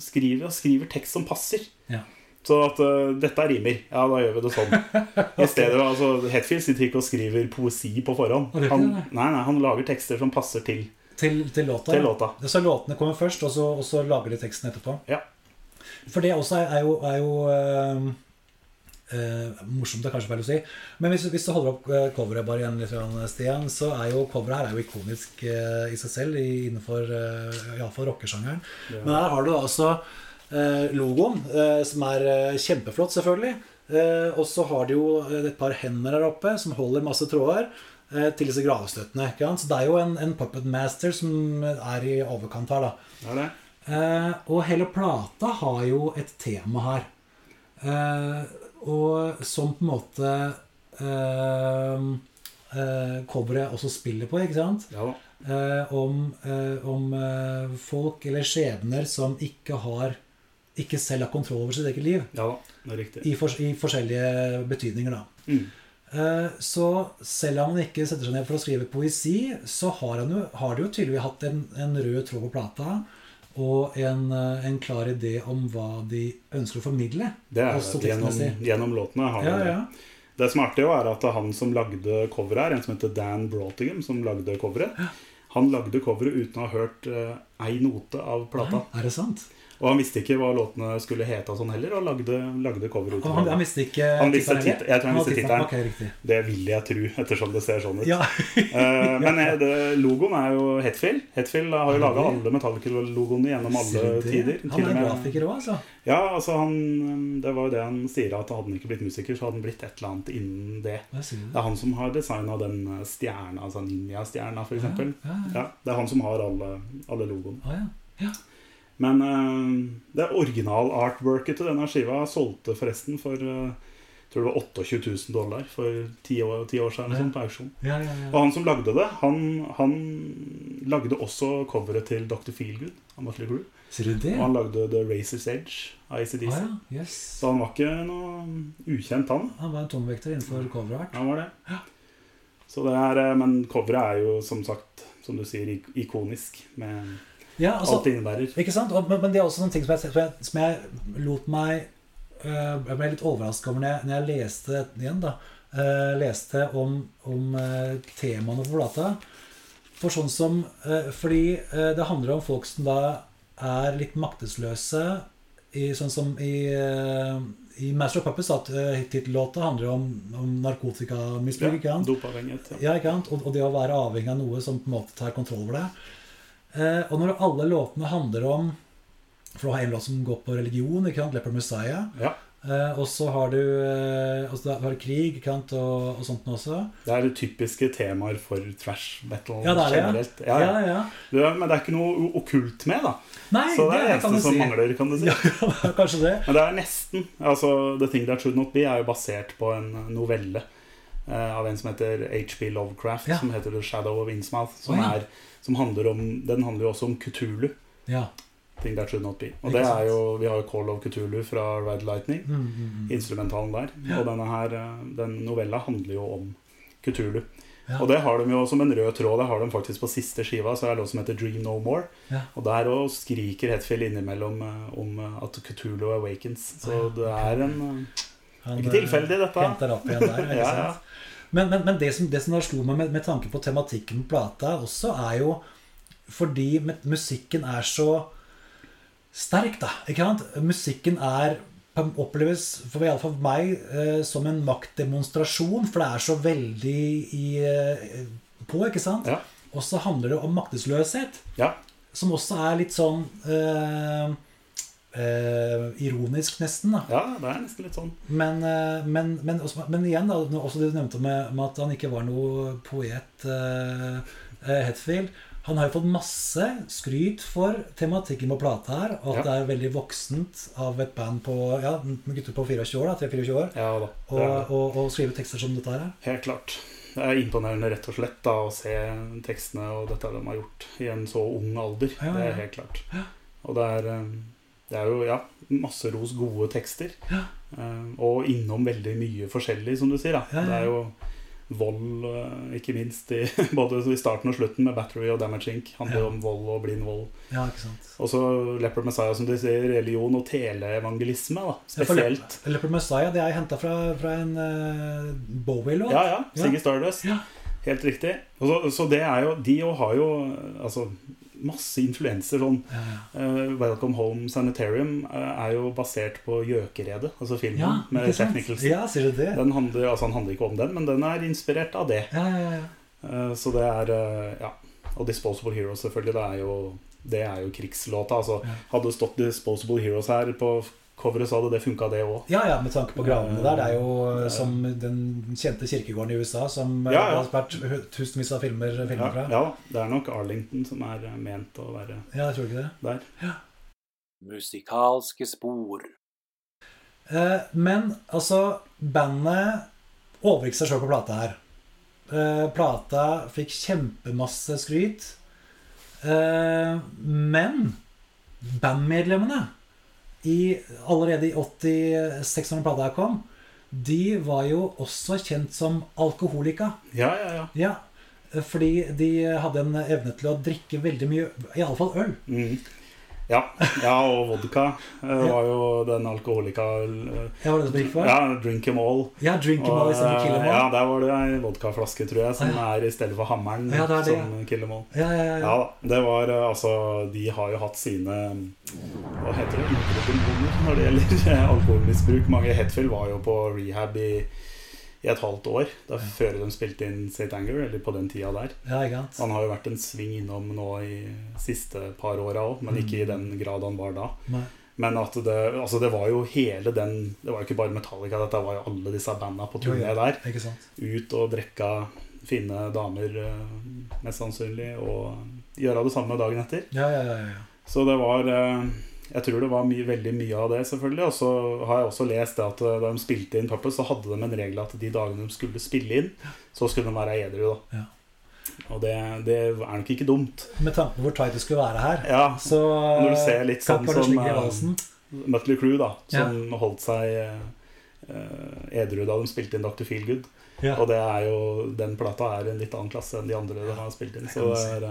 skriver, skriver tekst som passer. Ja. Så at uh, dette rimer. Ja, da gjør vi det sånn. <laughs> I stedet, altså, Hetfield sitter ikke og skriver poesi på forhånd. Han, nei, nei, han lager tekster som passer til, Til, til låta. til låta. Så låtene kommer først, og så, og så lager de teksten etterpå. Ja. For det også er, er jo, er jo eh, eh, morsomt, det er kanskje feil å si. Men hvis, hvis du holder opp eh, coveret bare igjen litt, Stian, så er jo coveret her er jo ikonisk eh, i seg selv, i, innenfor eh, iallfall rockesjangeren. Ja. Men her har du altså eh, logoen, eh, som er kjempeflott, selvfølgelig. Eh, og så har de jo et par hender her oppe som holder masse tråder til disse gravstøttene. Så det er jo en, en puppet master som er i overkant her, da. Det det. Eh, og hele plata har jo et tema her. Eh, og som på en måte eh, eh, coveret også spiller på, ikke sant? Ja. Eh, om eh, om eh, folk eller skjebner som ikke har ikke selv har kontroll over sitt eget liv. Ja. Det er riktig. I, for, I forskjellige betydninger, da. Mm. Eh, Så selv om han ikke setter seg ned for å skrive poesi, så har, han jo, har det jo tydeligvis hatt en, en rød tråd på plata. Og en, eh, en klar idé om hva de ønsker å formidle. Det er det. Gjennom, gjennom låtene har Ja, det. ja. Det som er artig, er at han som lagde coveret her, en som heter Dan Broughtingham, som lagde coveret, han lagde coveret uten å ha hørt uh, ei note av plata. Er det sant? Og han visste ikke hva låtene skulle hete og sånn heller, og lagde, lagde cover ut Han, han, visste ikke Han visste tittelen tit- jeg tror han han visste tittelen. Ok, riktig. Det vil jeg tro, ettersom det ser sånn ut. Ja. uh, <laughs> men eh, det, logoen er jo Hetfield. Hetfield har jo laga alle Metallica-logoene gjennom alle tider. Han er grafiker òg, altså. Ja, altså han, Det var jo det han sier, at hadde han ikke blitt musiker, så hadde han blitt et eller annet innen det. Det det. er han som har designa den eh, stjerna, altså ninja-stjerna, f.eks. Ja, ja, ja. Ja, det er han som har alle, alle logoene. Ja, ja. Men eh, det original-artworket til denne skiva solgte forresten for eh, jeg tror det var 28 000 dollar for ti år, ti år siden Ja. sånn, på auksjon. Ja, ja, Og ja. han som lagde det, han, han lagde også coveret til Dr. Feelgood. Ser du det? Og han lagde The Razor's Edge av ACDC. ja. Yes. Så han var ikke noe ukjent, han. Han var en tungvekter innenfor coverart. Han var det. Så det er, eh, men coveret er jo som sagt, som du sier, ikonisk. Med Ja, altså, alt det innebærer. Ikke sant? Og, men, men det er også sånne ting som jeg, som jeg, som jeg lot meg øh, Jeg ble litt overrasket over når jeg, når jeg leste igjen, da. øh, leste om, om øh, temaene for plata. For sånn som Fordi det handler om folk som da er litt maktesløse. I, sånn som i, i Master of Puppets, at tittellåta handler om, om narkotikamisbruk. ikke sant? Ja. Ja, ikke sant? Og, og det å være avhengig av noe som på en måte tar kontroll over deg. Eh, og når alle låtene handler om For du har en låt som går på religion, ikke sant? 'Leper Messiah'. ja. Uh, og så har du uh, har du krig kant. Og, og sånt noe også. Det er det typiske temaer for trash metal Ja, det er generelt. Ja, ja. Det er- men det er ikke noe okkult med, da. Nei, Så det er det eneste som si. mangler, kan du si. <laughs> Ja, kanskje det. Men det er nesten. altså The Thing That Should Not Be er jo basert på en novelle av en som heter H.P. Lovecraft, Ja. som heter The Shadow of Innsmouth. Som, oh, ja. er, som handler om, den handler jo også om Kutulu. Ja. Thing That Should Not Be. Og det er jo, Vi har jo Call of Kutulu fra Red Lightning. Mm, mm, mm. Instrumentalen der. Og denne her, eh, den novella handler jo om Kutulu. Og det har de jo som en rød tråd. Det har de faktisk på siste skiva. Så er det låt som heter Dream No More. Og der òg skriker Hetfield innimellom eh, om eh, at Kutulu awakens. Så det er en eh, Han, Ikke eh, tilfeldig, dette. Henter opp igjen der. Ikke <laughs> Ja, ja. Men, men, men det som, det som slo meg med, med tanke på tematikken på plata også, er jo fordi musikken er så sterk, da. Ikke sant? Musikken er oppleves, for iallfall for meg, eh, som en maktdemonstrasjon, for det er så veldig i, eh, på, ikke sant? Ja. Og så handler det om maktesløshet, Ja. som også er litt sånn eh, eh, ironisk, nesten. da ja, det er nesten litt sånn. men, eh, men, men, også, men igjen, da, også det du nevnte med, med at han ikke var noe poet. eh, eh, Hetfield. Han har jo fått masse skryt for tematikken på plata her, og at Ja. det er veldig voksent av et band på ja, med gutter på 24 år, da, 3-24 år, Ja da. og, Det og, og skrive tekster som dette her. helt klart. Det er imponerende rett og slett da, å se tekstene og dette de har gjort i en så ung alder. Ja, Det ja. er helt klart. Og det er, eh, det er jo ja, masse ros gode tekster. Ja. Eh, Og innom veldig mye forskjellig, som du sier. da. Ja, Det er jo vold, eh, ikke minst, i, <laughs> både i starten og slutten med Battery og Damage Inc. handler om vold og blind vold. Ja, ikke sant. Og så Leopard Messiah, som du sier, religion og teleevangelisme, da, spesielt. Ja, Leopard Messiah det er henta fra, fra en uh, Bowie-låt. Ja, ja. Siggy Stardust. Ja. Helt riktig. Så, så det er jo De har jo altså, masse influenser. Sånn Ja, ja. Uh, Welcome Home Sanitarium uh, er jo basert på Gjøkeredet, altså filmen Ja, med? Jack Nicholson. Ja, sier du det? Den handler, altså Han handler ikke om den, men den er inspirert av det. Ja, ja, ja. Eh, Så det er Ja. Og Disposable Heroes, selvfølgelig. Det er jo, det er jo krigslåta. Altså, hadde det stått Disposable Heroes her på coveret, så hadde det funka, det òg. Ja, ja, med tanke på gravene der. Det er jo Ja. som den kjente kirkegården i USA som eh, Ja, ja. har vært tusenvis av filmer, Ja, filmer fra. ja, det er nok Arlington som er eh, ment å være Ja, jeg tror ikke det. der. Musikalske spor. Eh, men altså, bandet overgikk seg sjøl på plata her. Eh, plata fikk kjempemasse skryt. Eh, men bandmedlemmene i, allerede i 86, når plata kom, de var jo også kjent som alkoholika. Ja, ja, ja. Ja, fordi de hadde en evne til å drikke veldig mye, iallfall øl. Mm. Ja, ja, og vodka uh, var jo den alkoholika uh, Ja, var det som gikk for? Ja, drink em all. Ja, drink em all Og, istedenfor kill em all. ja, der var det ei vodkaflaske, tror jeg, som Ah, er i stedet for hammeren Ja, det det, som kill em all. Ja, ja, ja. Ja. Det var eh, altså De har jo hatt sine Hva heter det? Når det gjelder eh, alkoholmisbruk. Mange Hetfield var jo på rehab i, i et halvt år da, før de spilte inn St. Anger, eller på den tida der. ja? Han har jo vært en sving innom nå i siste par åra òg, men ikke i den grad han var da. Nei. Men at det, altså det var jo hele den Det var jo ikke bare Metallica, dette var jo alle disse banda på turné ja. der. Ut og drekka fine damer, eh, mest sannsynlig, og gjøre det samme dagen etter. Ja, ja, ja. ja. Så det var eh, Jeg tror det var my veldig mye av det, selvfølgelig. Og så har jeg også lest det at eh, da de spilte inn Purpose, så hadde de en regel at de dagene de skulle spille inn, så skulle de være edru. da Ja. Og det, det er nok ikke dumt. Med tanke på hvor tight det skulle være her, Ja, så Når du ser litt sånn som, i eh. Mötley Crew, da, som holdt seg eh, edru da de spilte inn Dr. Feelgood. Ja. Og det er jo, den plata er en litt annen klasse enn de andre de har spilt inn. Så er,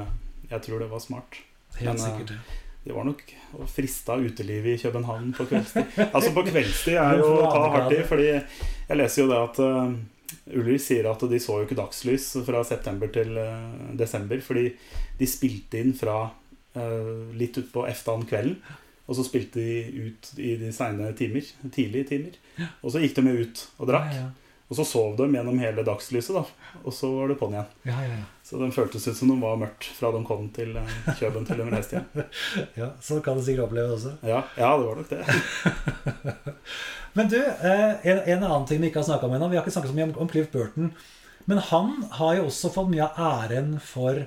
jeg tror det var smart. Helt men, sikkert. det. Det var nok å frista utelivet i København på kveldstid. Altså på kveldstid er jo å ta hardt i, fordi jeg leser jo det at uh, Ulrich sier at de så jo ikke dagslys fra september til uh, desember, fordi de spilte inn fra uh, litt utpå eftan kvelden. Og så spilte de ut i de seine timer, tidlige timer. Og så gikk de med ut og drakk. Og så sov de gjennom hele dagslyset, da. Og så var det på'n igjen. ja, ja, ja. Så den føltes ut som den var mørkt fra de kom til uh, Kjøben til de reiste hjem. <laughs> ja, så kan du sikkert oppleve også. Ja, ja, det var nok det. <laughs> Men du, eh, en, en annen ting vi ikke har snakka om ennå. Vi har ikke snakket så mye om, om Cliff Burton. Men han har jo også fått mye av æren for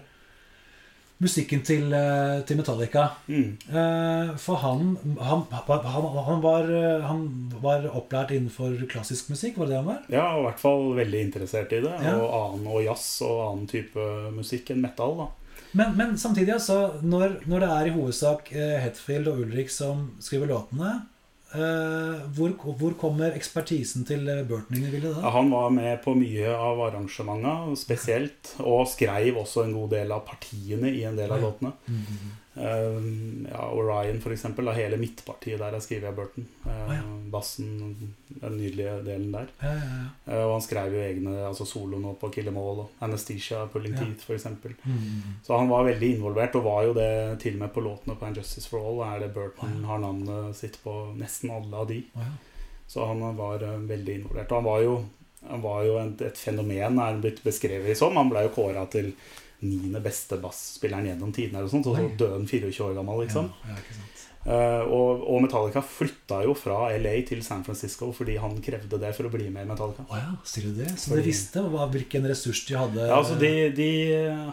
musikken til, eh, til Metallica. Mm. Eh, For han han, han, han, var, eh, han var opplært innenfor klassisk musikk, var det det han var? Ja, og i hvert fall veldig interessert i det. Ja. Og, annen, og jazz og annen type musikk enn metal. da. Men, men samtidig, altså, når, når det er i hovedsak Hetfield og Ulrik som skriver låtene, hvor, hvor kommer ekspertisen til eh, Burton inn i bildet da? han var med på mye av arrangementene spesielt, og skrev også en god del av partiene i en del av låtene. Mm Um, ja, Orion, for eksempel. Da, hele midtpartiet der er skrevet av Burton. Å, ja. Bassen, den nydelige delen der. Ja, ja, ja. Uh, og han skrev jo egne altså solo nå på Kill Em All og Anesthesia, Pulling Ja. Teeth, for eksempel. Mhm. Så han var veldig involvert, og var jo det til og med på låtene på Injustice for All. Er det Burton Å, har navnet sitt på nesten alle av de. Ja. Så han var uh, veldig involvert. Og han var jo, han var jo et, et fenomen, er han blitt beskrevet som. Han ble jo kåra til niende beste basspilleren gjennom tidene, og sånt, og så døde han 24 år gammel. liksom. Ja. Eh, og, og Metallica flytta jo fra LA til San Francisco fordi han krevde det for å bli med i Metallica. Oh, ja, sier du det? Så Fordi- de visste hva, hvilken ressurs de hadde? Ja, altså de, de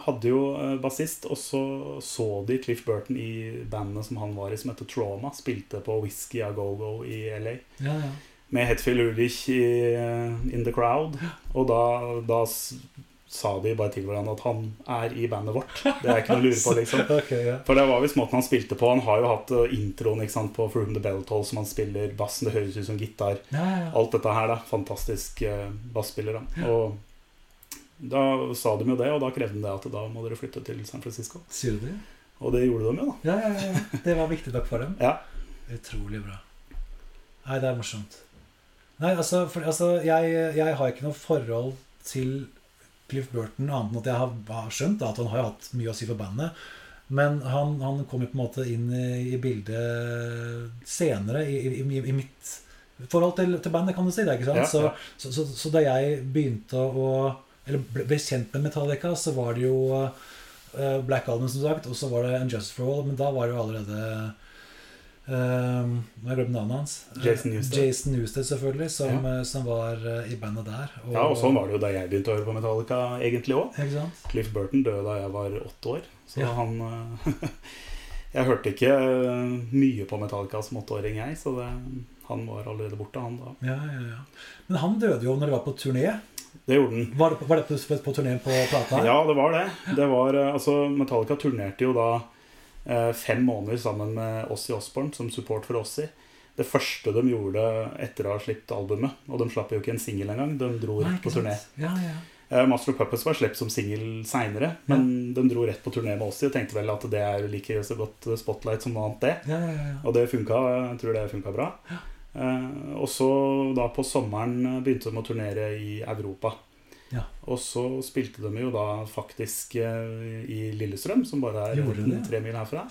hadde jo eh, bassist, og så så de Cliff Burton i bandet som han var i, som heter Trauma. Spilte på Whisky a Go-Go i LA. ja, ja. Med Hetfield Ulrich i, eh, in the crowd. Og da, da sa de bare til hverandre at han er i bandet vårt. Det er ikke noe å lure på, <laughs> liksom. okay, yeah. For det var visst måten han spilte på. Han har jo hatt eh, introen sant, på From the Bell Toll som han spiller bassen. Det høres ut som gitar. Ja, ja. Alt dette her, da. Fantastisk uh, basspiller. Da. Og da sa de jo det, og da krevde de det at da må dere flytte til San Francisco. Sier du det? Og det gjorde de jo, da. Ja, ja, ja, ja. Det var viktig nok for dem. Ja. Utrolig bra. Nei, det er morsomt. Nei, altså, for, altså jeg, jeg har ikke noe forhold til Cliff Burton annet enn at jeg har, skjønt at han har hatt mye å si for bandet. Men han, han kom jo på en måte inn i, i bildet senere i, i, i, mitt forhold til, til bandet, kan du si. det, ikke sant? Ja, ja. Så, så, så, så da jeg begynte å Eller ble, ble kjent med Metallica, så var det jo eh, Black Album, som sagt, og så var det Unjust for All, men da var det jo allerede Um, jeg glemte glemt navnet hans. Jason Newsted. Jason Newsted, selvfølgelig, som, ja. som var uh, i bandet der. ja, og sånn var det jo da jeg begynte å høre på Metallica egentlig òg. Cliff Burton døde da jeg var åtte år. Så Ja. han eh, <laughs> Jeg hørte ikke eh, mye på Metallica som åtteåring, jeg. Så det, han var allerede borte, han da. Ja, ja, ja. Men han døde jo når de var på turné. Det gjorde han. Var var det på, på turneen på plata? Ja, det var det. det var, eh, altså, Metallica turnerte jo da eh, fem måneder sammen med Ossie Osborn som support for Ossie. Det første de gjorde etter å ha sluppet albumet. Og de slapp jo ikke en singel engang. De dro Nei, rett på turné. Ja, ja. Eh, Master of Puppets var sluppet som singel seinere, men de dro rett på turné med Ossie og tenkte vel at det er like så godt eh, Spotlight som noe annet, det. ja, ja, ja. Og det funka. Jeg tror det funka bra. Eh, og så da på sommeren eh, begynte de å turnere i Europa. Ja. Og så spilte de jo da faktisk eh, i Lillestrøm, som bare er de tre mil herfra.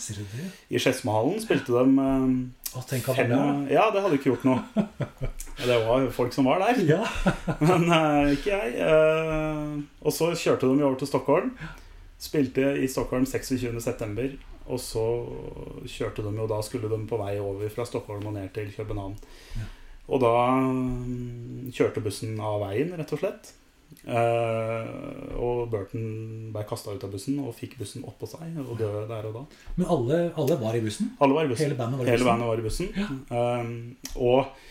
I Skedsmohallen spilte de eh, Å, tenk at fem det Ja, det hadde ikke gjort noe. <laughs> Det var folk som var der. Ja. <laughs> Men eh, ikke jeg. Og så kjørte de over til Stockholm. Spilte i Stockholm 26.9. Og så kjørte de jo da skulle de på vei over fra Stockholm og ned til København. Ja. Og da mm, kjørte bussen av veien, rett og slett. Eh, og Burton ble kasta ut av bussen og fikk bussen oppå seg og døde der og da. Men alle, alle var i bussen? Alle var i bussen. Hele bandet var i Hele bussen? var i bussen. Um, og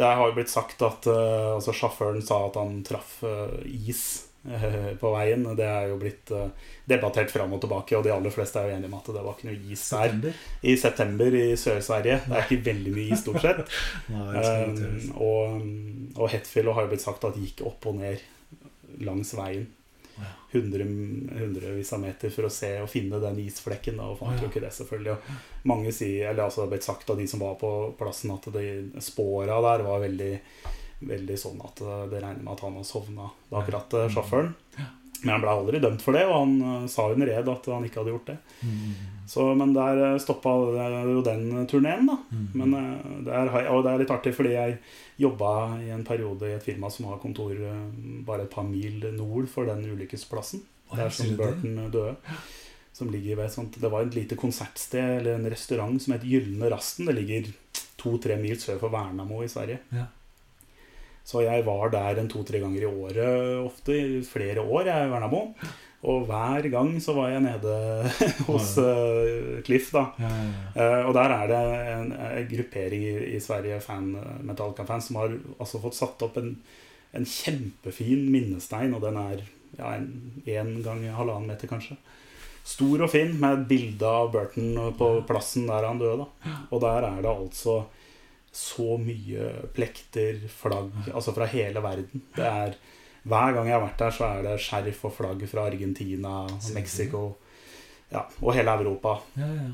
det har jo blitt sagt at uh, altså sjåføren sa at han traff uh, is uh, på veien. Det er jo blitt uh, debattert fram og tilbake, og de aller fleste er jo enige om at det var ikke noe is September? i september i Sør-Sverige. Det er ikke veldig mye is, stort sett. <laughs> Nei, Um, og, og Hetfield har jo blitt sagt at det gikk opp og ned langs veien. Hundre, hundrevis av meter for å se og finne den isflekken. Da, og fant jo ikke det, selvfølgelig. Og mange sier, eller altså Det har blitt sagt av de som var på plassen, at de spåra der var veldig, veldig sånn at eh, det regner med at han har sovna da akkurat sjåføren. sjåføren. Men han ble aldri dømt for det, og han eh, sa under ed at han ikke hadde gjort det. Mm. Så, men der stoppa jo den turneen, da. Mm. Men der, det er, og det er litt artig, fordi jeg jobba i en periode i et firma som har kontor eh, bare et par mil nord for den ulykkesplassen. Å, Der som? Burton døde. Som ligger ved et sånt, Det var et lite konsertsted eller en restaurant som het Gylne Rasten. Det ligger to-tre mil sør for Vernamo i Sverige. Ja. Så jeg var der en to-tre ganger i året ofte, i flere år, jeg i Vernamo. Og hver gang så var jeg nede <laughs> hos uh, Cliff, da. Ja, ja, ja. Uh, og der er det en, en gruppering i, i Sverige, fan, Metallica-fans, som har altså fått satt opp en, en kjempefin minnestein, og den er ja, en, en gang halvannen meter, kanskje. Stor og fin, med et bilde av Burton på plassen der han døde. Da. Og der er det altså så mye plekter, flagg, altså fra hele verden. Det er Hver gang jeg har vært der, så er det skjerf og flagg fra Argentina, Mexico ja, og hele Europa. ja, ja.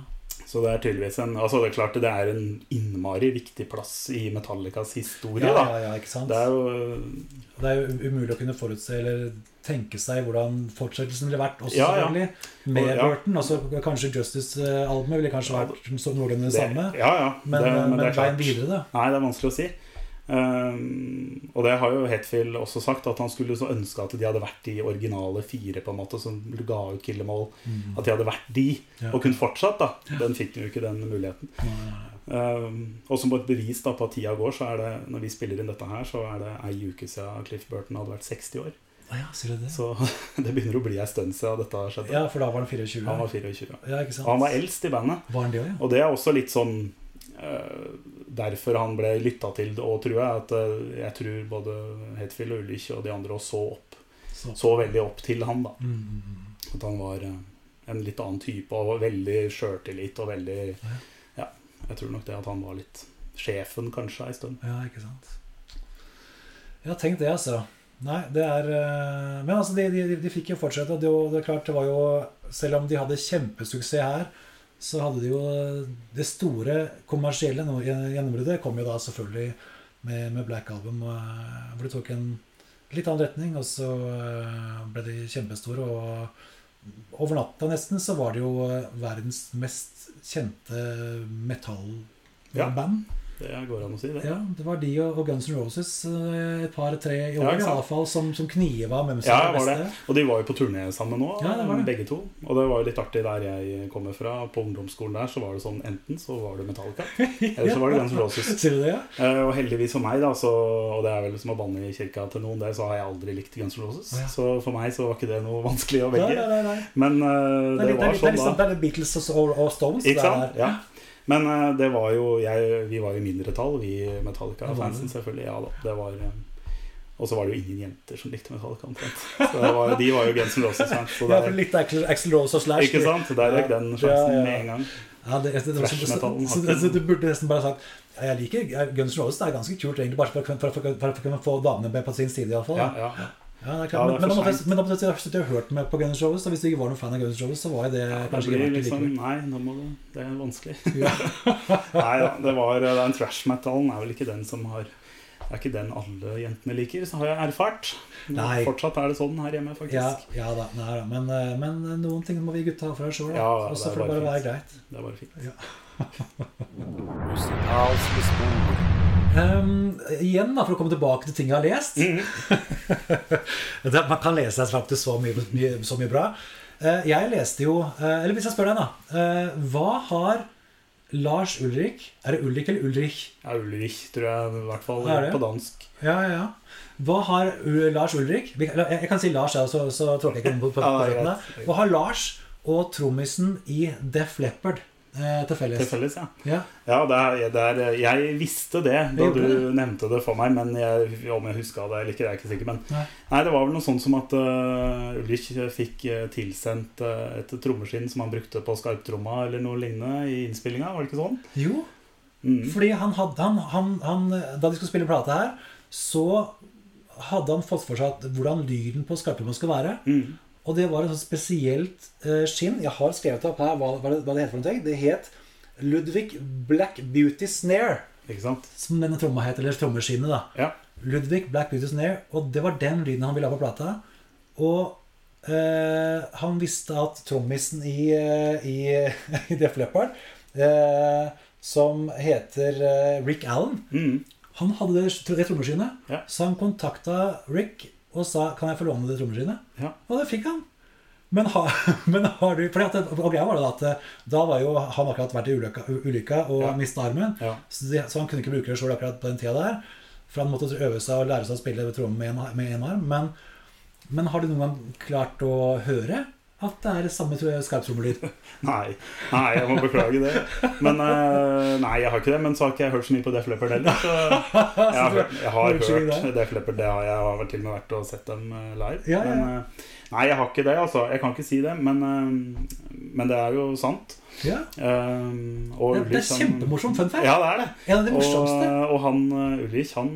Så det er tydeligvis en Altså det er klart det er en innmari viktig plass i Metallicas historie. Ja, da ja, ja, ikke sant? Det er jo Det er jo umulig å kunne forutse eller tenke seg hvordan fortsettelsen ville vært også, Ja, ja. selvfølgelig. Med Og-. Burton. Altså, kanskje Justice-albumet ville kanskje vært noenlunde det samme. Ja, ja. Men, det, men, men det er veien klart videre, da? Nei, det er vanskelig å si. Um, og det har jo Hetfield også sagt, at han skulle så ønske at de hadde vært de originale fire på en måte som ga ut Killemål. Mm. At de hadde vært de, Ja. og kunne fortsatt. da Den fikk jo ikke den muligheten. Um, og som et bevis da på at tida går, så er det når vi spiller inn dette her, så er det ei uke siden Cliff Burton hadde vært 60 år. Ah, ja, det? Så <laughs> det begynner å bli ei stund siden dette skjedde. Ja, for da var han 24. Han var 24. Ja? Og han var eldst i bandet. Var han det ja? Og det er også litt sånn eh, Derfor han ble lytta til, og tror jeg at eh, jeg tror både Hetfield og Ulrich og de andre også så opp Så. Så veldig opp til han, da. Mm, mm, mm. At han var eh, en litt annen type og var veldig sjøltillit og veldig Ja. Jeg tror nok det at han var litt sjefen kanskje ei stund. Ja, ikke sant. Ja, tenk det, altså. Nei, det er eh, Men altså, de, de, de fikk jo fortsette. og Det, det er klart, det var jo Selv om de hadde kjempesuksess her, så hadde de jo Det store kommersielle gjennombruddet kom jo da selvfølgelig med, med Black Album, eh, hvor de tok en litt annen retning, og så eh, ble de kjempestore. Og over natta nesten så var det jo eh, verdens mest kjente Ja. Det går an å si, det. Ja, det var de og Guns N' Roses eh, et par-tre i år ja, i alle fall, som, som kniva hvem som Ja, var var det. beste. Og de var jo på turné sammen nå, Ja, det det. begge to. Og det var jo litt artig der jeg kommer fra. På ungdomsskolen der så var det sånn enten så var det Metallica, <laughs> eller så var det Guns N' Roses. Sier du det, ja? Eh, Og heldigvis for meg, da, så, og det er vel som å banne i kirka til noen, der, så har jeg aldri likt Guns N' Roses. Oh, ja. Så for meg så var ikke det noe vanskelig å velge. nei, nei, nei. Men uh, Det litt, det var sånn da. det er litt Beatles og, og Stones. Ikke sant? Ja. Men eh, det var jo jeg, Vi var jo mindretall, vi Ja, Metallica-fansen, selvfølgelig. Ja da, det var eh, Og så var det jo ingen jenter som likte Metallica. omtrent. Så det var, de var jo Guns N' Roses-fans. så Ja, det- for litt Axel, Axel Rose og Slash. Ikke sant? Der røk den sjansen ja. med en gang. Ja, det, det, det, så, så, du burde nesten bare sagt ja, Jeg liker Guns N' Roses. Det er ganske kult, egentlig, bare for, for, for, for, for å kunne få damene med på sin side, iallfall. Ja, Ja, ja. ja, det er klart. Ja, det er men, da måtte, sent. men da måtte jeg ha hørt meg på Guns N' Roses. Hvis du ikke var noen fan av Guns N' så var det ja, kanskje ikke verdt det liksom. Nei, nå må du Det er vanskelig. <laughs> Ja. <laughs> Nei da, det var den trash-metallen er vel ikke den som har Det er ikke den alle jentene liker, så har jeg erfart. Nei. Fortsatt er det sånn her hjemme, faktisk. ja da, nei, da. Men, eh, men noen ting må vi gutta ha for oss sjøl. Ja, og så får det bare bare være greit. Det er bare fint. Ja. <laughs> Um, igjen, da, for å komme tilbake til ting jeg har lest. mm. <laughs> Man kan lese seg faktisk så mye, mye, så mye bra. Uh, jeg leste jo uh, Eller hvis jeg spør deg, da. Uh, hva har Lars Ulrik Er det Ulrik eller Ulrich? Ja, Ulrich, tror jeg, i hvert fall på dansk. Ja, ja, ja. Hva har Lars Ulrik Jeg jeg kan si Lars, ja, så, så tråkker jeg ikke noen på, på, på, <laughs> på på. Hva har Lars og trommisen i Def Leppard eh, til felles? Til felles, ja. Ja. Ja, det er, det er, jeg visste det da du det. nevnte det for meg, men jeg, om jeg huska det eller ikke, det er jeg ikke sikker. Men Nei. nei, det var vel noe sånt som at uh, Ulrich fikk eh, tilsendt uh, et trommeskinn som han brukte på skarptromma eller noe lignende i innspillinga, var det ikke sånn? Jo, Mm. Fordi han hadde han, han, han, Da de skulle spille plate her, så hadde han fått for seg at hvordan lyden på skarptromma skal være. Mm. Og det var et sånt spesielt eh, skinn. Jeg har skrevet opp her hva, hva, det, hva det heter. for noe. Det het Ludvig Black Beauty Snare, Ikke sant? som denne tromma het. Eller trommeskinnet, da. Ja. Ludvig Black Beauty Snare. Og det var den lyden han ville ha på plata. Og eh, han visste at trommisen i, eh, i, <laughs> i Def Leppard, eh, som heter eh, Rick Allen Mm. Han hadde det, det trommeskinnet, Ja. så han kontakta Rick og sa Kan jeg få låne det trommeskinnet. Ja. Og det fikk han. Men, ha, <laughs> men har du fordi at, Og greia var det at eh, da var jo han akkurat vært i ulykka, ulykka og Ja. mista armen. Ja. Så, de, så han kunne ikke bruke det sjøl akkurat på den tida der. For han måtte øve seg og lære seg å spille tromme med en, arm. Men, men har du noen gang klart å høre at det er samme skarptrommelyd? <laughs> Nei, nei, jeg må beklage det. Men eh, Nei, jeg har ikke det. Men så har ikke jeg hørt så mye på Def Leppard heller. Så <laughs> jeg har, hørt, jeg har hørt Def Leppard. Det har jeg har til og med vært og sett dem eh, live. Ja, ja. Men eh, nei, jeg har ikke det. altså Jeg kan ikke si det. Men, men det er jo sant. Ja, og Det, det er kjempemorsomt fun fact. Ja, det er det. En av de Og, morsomste. og han Ulrich han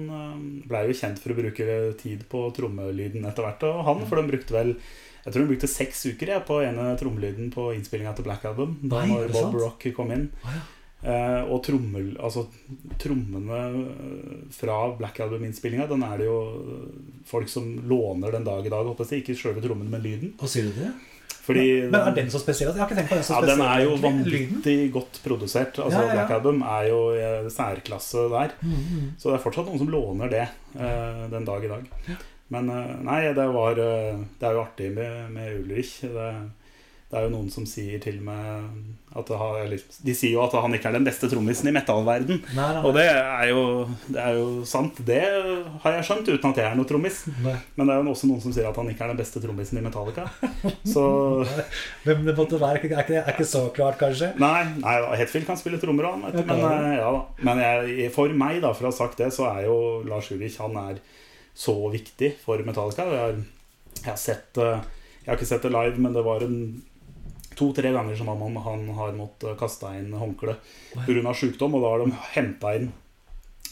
blei ble jo kjent for å bruke tid på trommelyden etter hvert. Og han, for de brukte vel Jeg tror hun brukte seks uker jeg, på ene trommelyden på innspillinga til Black Album. Da Nei, når Bob? Rock kom inn. Oh, ja. Uh, og trommel, altså, trommene eh, fra Black Album-innspillinga, den er det jo eh, folk som låner den dag i dag. Håper jeg, ikke sjølve trommene, men lyden. Og sier du det? Fordi Men er den så spesiell? Jeg har ikke tenkt på den så ja, spesiell. den er jo vanvittig godt produsert. Altså Ja, ja, ja. Black Album er jo i særklasse der. Mm, mm. Så det er fortsatt noen som låner det uh, den dag i dag. Men eh, nei, det var eh, Det er jo artig med, med Ulrich. Det, det er jo noen som sier til meg at har, De sier jo at han ikke er den beste trommisen i metallverden. Nei, nei, Og det er, jo, det er jo sant. Det har jeg skjønt uten at jeg er noen trommis. Men det er jo også noen som sier at han ikke er den beste trommisen i Metallica. <laughs> Så Hvem det måtte være, er ikke, er ikke, så klart, kanskje? Nei, nei Hetfield kan spille trommer Ja, men, eh, ja, men jeg, for meg, da, for å ha sagt det, så er jo Lars Ulrich Han er så viktig for Metallica. Jeg har, jeg har sett eh, Jeg har ikke sett det live, men det var en to-tre ganger som han, han har måttet kaste inn håndkle pga. sykdom. Og da har de henta inn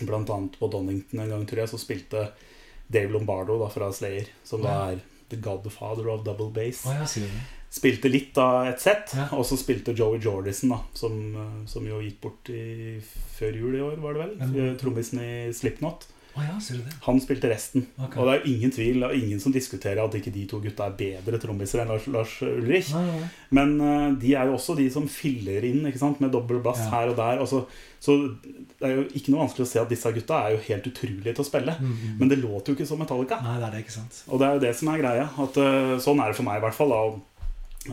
bl.a. på Donington en gang, tror jeg, så spilte Dave Lombardo da, fra Slayer, som da er the godfather of double det? spilte litt av et sett. Og så spilte Joey Jordison, da, som, som jo gikk bort i, før jul i år, var det vel? Trommisen i Slipknot. Ja, ser du det? Han spilte resten. Okay. Og det er ingen tvil, og ingen som diskuterer at ikke de to gutta er bedre trommiser enn Lars, Lars Ulrich. Nei, nei. Men uh, de er jo også de som filler inn ikke sant? med dobbel bass Ja. her og der. Og så, så det er jo ikke noe vanskelig å se at disse gutta er jo helt utrolige til å spille. Mm, -hmm. Men det låter jo ikke som Metallica. Nei, det er det, ikke sant? Og det er jo det som er greia. At, uh, sånn er det for meg i hvert fall. Da. Og,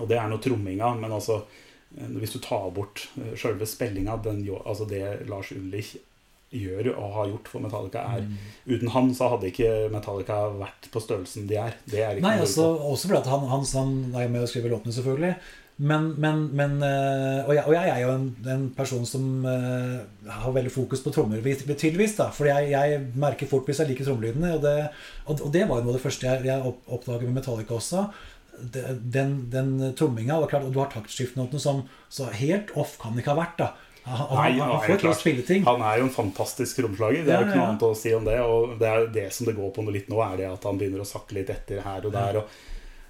og det er noe tromminga. Men altså, eh, hvis du tar bort sjølve spillinga, den, altså det Lars Ulrich gjør og har gjort for Metallica, er Mm. Uten han så hadde ikke Metallica vært på størrelsen de er. Det er ikke Nei, altså, også fordi han, han, han er med å skrive låtene, selvfølgelig. Men, men, men eh, og, jeg, og jeg er jo en, en person som uh, har veldig fokus på trommer, tydeligvis. da, For jeg, jeg merker fort hvis jeg liker trommelydene. Og det, og, og det var jo noe av det første jeg, jeg oppdaget med Metallica også. Den, den tromminga. Og klart, og du har taktskiftnotene som Så helt off kan det ikke ha vært. da Han, han, Nei, han, han får til å spille ting. Han er jo en fantastisk romslager. Det er jo ikke noe annet å si om det. Og det er det som det går på litt nå, er det at han begynner å sakke litt etter her og der. Og,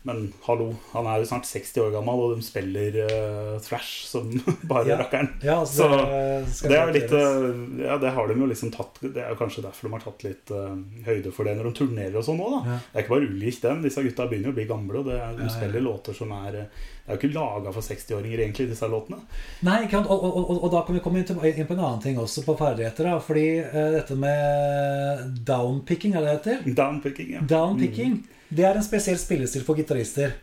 men hallo, han er jo snart 60 år gammel, og de spiller uh, thrash som <laughs> bare Ja. rakkeren. Ja, altså, Så det, skal Det er jo litt eh, Ja, det har de jo liksom tatt Det er jo kanskje derfor de har tatt litt uh, høyde for det når de turnerer og sånn òg, da. Ja. Det er ikke bare ulikt dem. Disse gutta begynner jo å bli gamle, og er, de spiller låter som er eh, Det er jo ikke laga for 60-åringer, egentlig, disse låtene. Nei? Og, og, og, og da kan vi komme inn, til, inn på en annen ting også, på ferdigheter. da Fordi eh, dette med downpicking, er det det heter? Downpicking, ja. Downpicking, det er en spesiell spillestil for gitarister.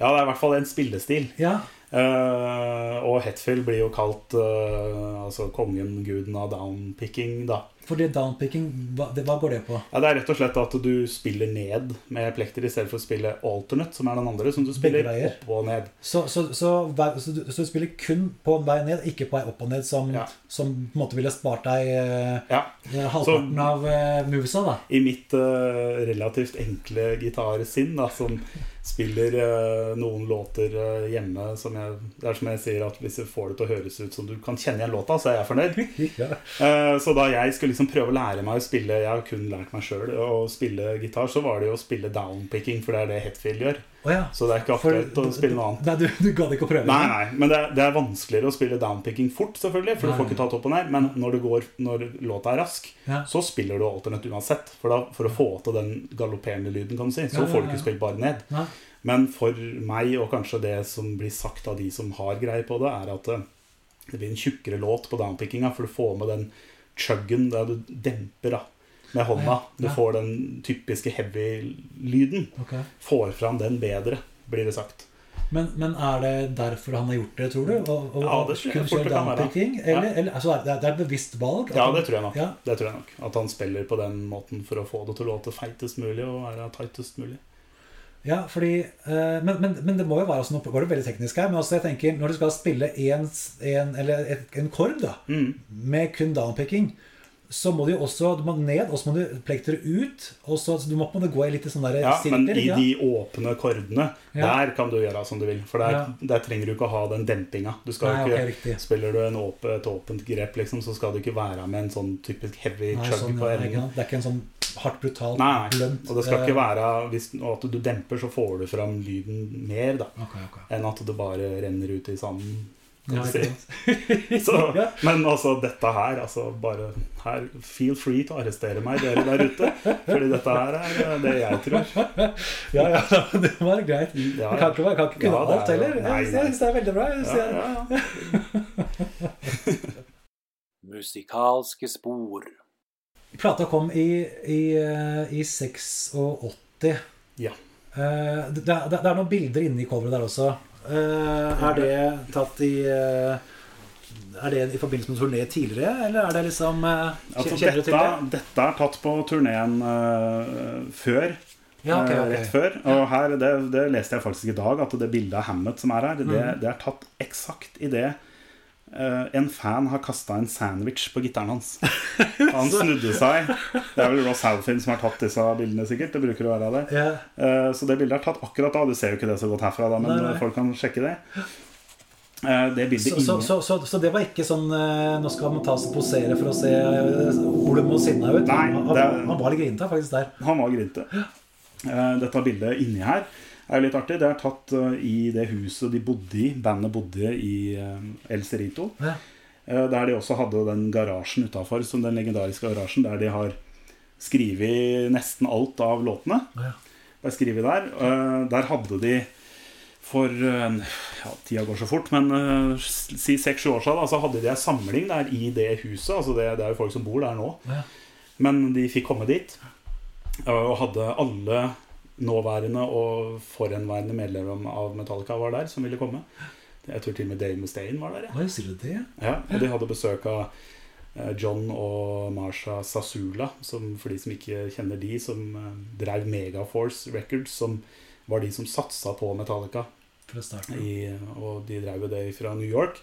Ja, det er i hvert fall en spillestil. Ja, Uh, og Hetfield blir jo kalt uh, altså kongen, guden av downpicking, da. For det downpicking, hva, det, hva går det på? Ja, Det er rett og slett at du spiller ned med plekter i stedet for å spille alternate, som er den andre, som du spiller opp og ned. Så, så, så, så, du, så du spiller kun på en vei ned, ikke på vei opp og ned, som, Ja. som på en måte ville spart deg eh, Ja. halvparten av eh, movesa, da. I mitt eh, relativt enkle gitarsinn, da, som spiller eh, noen låter eh, hjemme som jeg Det er som jeg sier, at hvis jeg får det til å høres ut som du kan kjenne igjen låta, så er jeg fornøyd. <laughs> Ja. Eh, Så da jeg skulle liksom prøve å lære meg å spille Jeg har kun lært meg sjøl å spille gitar, så var det jo å spille downpicking, for det er det Hetfield gjør. Oh, ja. Så det er ikke For- aktuelt å spille noe annet. Nei, du, du gadd ikke å prøve? Nei, nei, men det er, det er vanskeligere å spille downpicking fort, selvfølgelig, for Nei, du får ikke tatt opp og ned. Men når, det går, når låta er rask, Ja. så spiller du alternativ uansett. For, da, for å få til den galopperende lyden, kan du si, så Ja, får du ikke spilt bare ned. Nei. Men for meg, og kanskje det som blir sagt av de som har greie på det, er at eh, det blir en tjukkere låt på downpickinga, for du får med den chuggen der du demper da, med hånda. Ja, Du ja. får den typiske heavy-lyden. Okay. Får fram den bedre, blir det sagt. Men, men er det derfor han har gjort det, tror du? Og, og, Ja, det tror jeg fort det kan være. downpicking? Eller, eller, altså, det er et bevisst valg? Ja, det tror jeg nok. Ja. Det tror jeg nok. At han spiller på den måten for å få det til å låte feitest mulig og være tightest mulig. Ja, fordi, eh, men, men, men det må jo være altså, Nå går det veldig teknisk her, men altså jeg tenker når du skal spille en, en, eller et, en kord da, Mm. med kun downpicking, så må du jo også du må ned, og så må du plektere ut. Og så, så du må på en måte gå i litt sånn der Ja, men i ja. de åpne kordene, der kan du gjøre som du vil. For der, Ja. der trenger du ikke å ha den dempinga. Du Nei, ikke, okay. Spiller du en åpe, et åpent grep, liksom, så skal du ikke være med en sånn typisk heavy Nei, chug sånn, på enden. det er ikke en sånn hardt, brutalt, Nei, nei. blunt Og det skal eh, ikke være hvis, og at du demper, så får du fram lyden mer, da. okay, okay. Enn at det bare renner ut i sanden. Ja, si. <laughs> Så, men altså, dette her, altså bare her, Feel free til å arrestere meg, dere der ute. Fordi dette her er eh, det jeg tror. <laughs> Ja, ja, det var greit. Ja, Det kan ikke, kan ikke kunne Ja, det er alt heller. Nei, nei, Jeg syns det er veldig bra. Jeg Ja, ja, ja. <laughs> Musikalske spor. Plata kom i, i, eh, i 86. Ja. Uh, Det, det, det er noen bilder inne i coveret der også. Uh, Er det tatt i uh, Er det i forbindelse med turné tidligere, eller er det liksom Altså, Kjenner til dette, det? dette er tatt på turneen før. Ja, okay, okay. Rett før. Og her, det, det leste jeg faktisk i dag, at det bildet av Hammett som er her, det, Mhm. det er tatt eksakt i uh, en fan har kasta en sandwich på gitaren hans. <laughs> Han snudde seg. Det er vel Ross Halfin som har tatt disse bildene, sikkert. Det bruker å være det. Yeah. Eh, Så det bildet er tatt akkurat da. Du ser jo ikke det så godt herfra, da, men Nei, nei. folk kan sjekke det. Eh, Det så, så, så, så, så det var ikke sånn eh, Nå skal man ta seg posere for å se eh, olm og sinna ut. Nei, han, det- han, var litt grinete faktisk der. Han var grinte. Eh, Dette bildet inni her er jo litt artig. Det er tatt eh, i det huset de bodde i, bandet bodde i eh, El Cerrito. Ja. Eh, Der de også hadde den garasjen utafor, som den legendariske garasjen, der de har skrevet nesten alt av låtene. Ja. Der, der. Der hadde de for ja, Tida går så fort, men uh, si seks-sju år siden da, så hadde de en samling der i det huset. Altså det, det er jo folk som bor der nå. Ja. Men de fikk komme dit og hadde alle nåværende og forhenværende medlemmer av Metallica var der som ville komme. Jeg tror til og med Dave Mustaine var der. Ja. Oi, sier det? Ja, og de hadde besøk av eh, John og Marsha Sasula, som for de som ikke kjenner de, som eh, drev Megaforce Records, som var de som satsa på Metallica. Fra starten. I, og de drev jo det fra New York.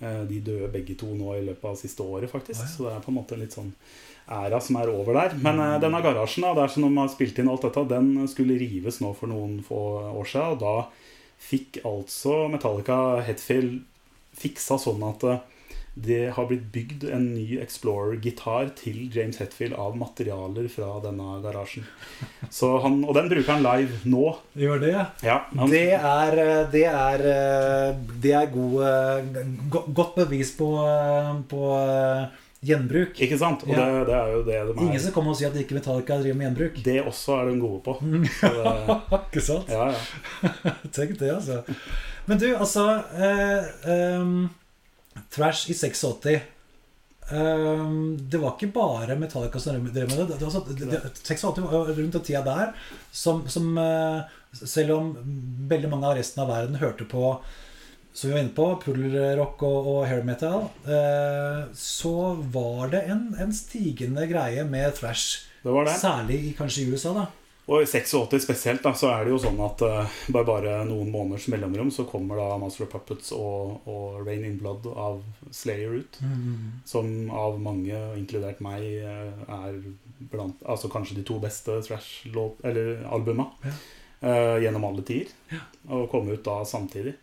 Eh, De døde begge to nå i løpet av siste året, faktisk. Ah, ja. Så det er på en måte litt sånn æra som er over der. Men uh, denne garasjen, da, der som de har spilt inn alt dette, den skulle rives nå for noen få år siden. Og da fikk altså Metallica Hetfield fiksa sånn at eh, det har blitt bygd en ny Explorer-gitar til James Hetfield av materialer fra denne garasjen. Så han, og den bruker han live nå. Gjør det, ja. Ja, han, Det er, eh, det er, det er god, godt bevis på, på gjenbruk. Ikke sant? Og Ja. det, det er jo det de Ingen er. som kommer og sier at ikke Metallica driver med gjenbruk. Det også er de gode på. Så det, <laughs> ikke sant? ja, ja. <laughs> Tenk det, altså. Men du, altså eh, eh, Trash i 86 ehm, Det var ikke bare Metallica som drev med det. det, var, det, det 86 var rundt den tida der som, som eh, Selv om veldig mange av resten av verden hørte på som vi var inne på, pullerrock og, og hair metal, eh, så var det en, en stigende greie med thrash. Det var det. Særlig kanskje i USA, da. Og i 86 spesielt da, så er det jo sånn at uh, bare, bare noen måneders mellomrom så kommer da Master of Puppets og, og Rain in Blood av Slayer ut. Som av mange, inkludert meg, eh, er blant Altså kanskje de to beste thrash-albuma Ja. eh, gjennom alle tider. Og komme ut da samtidig.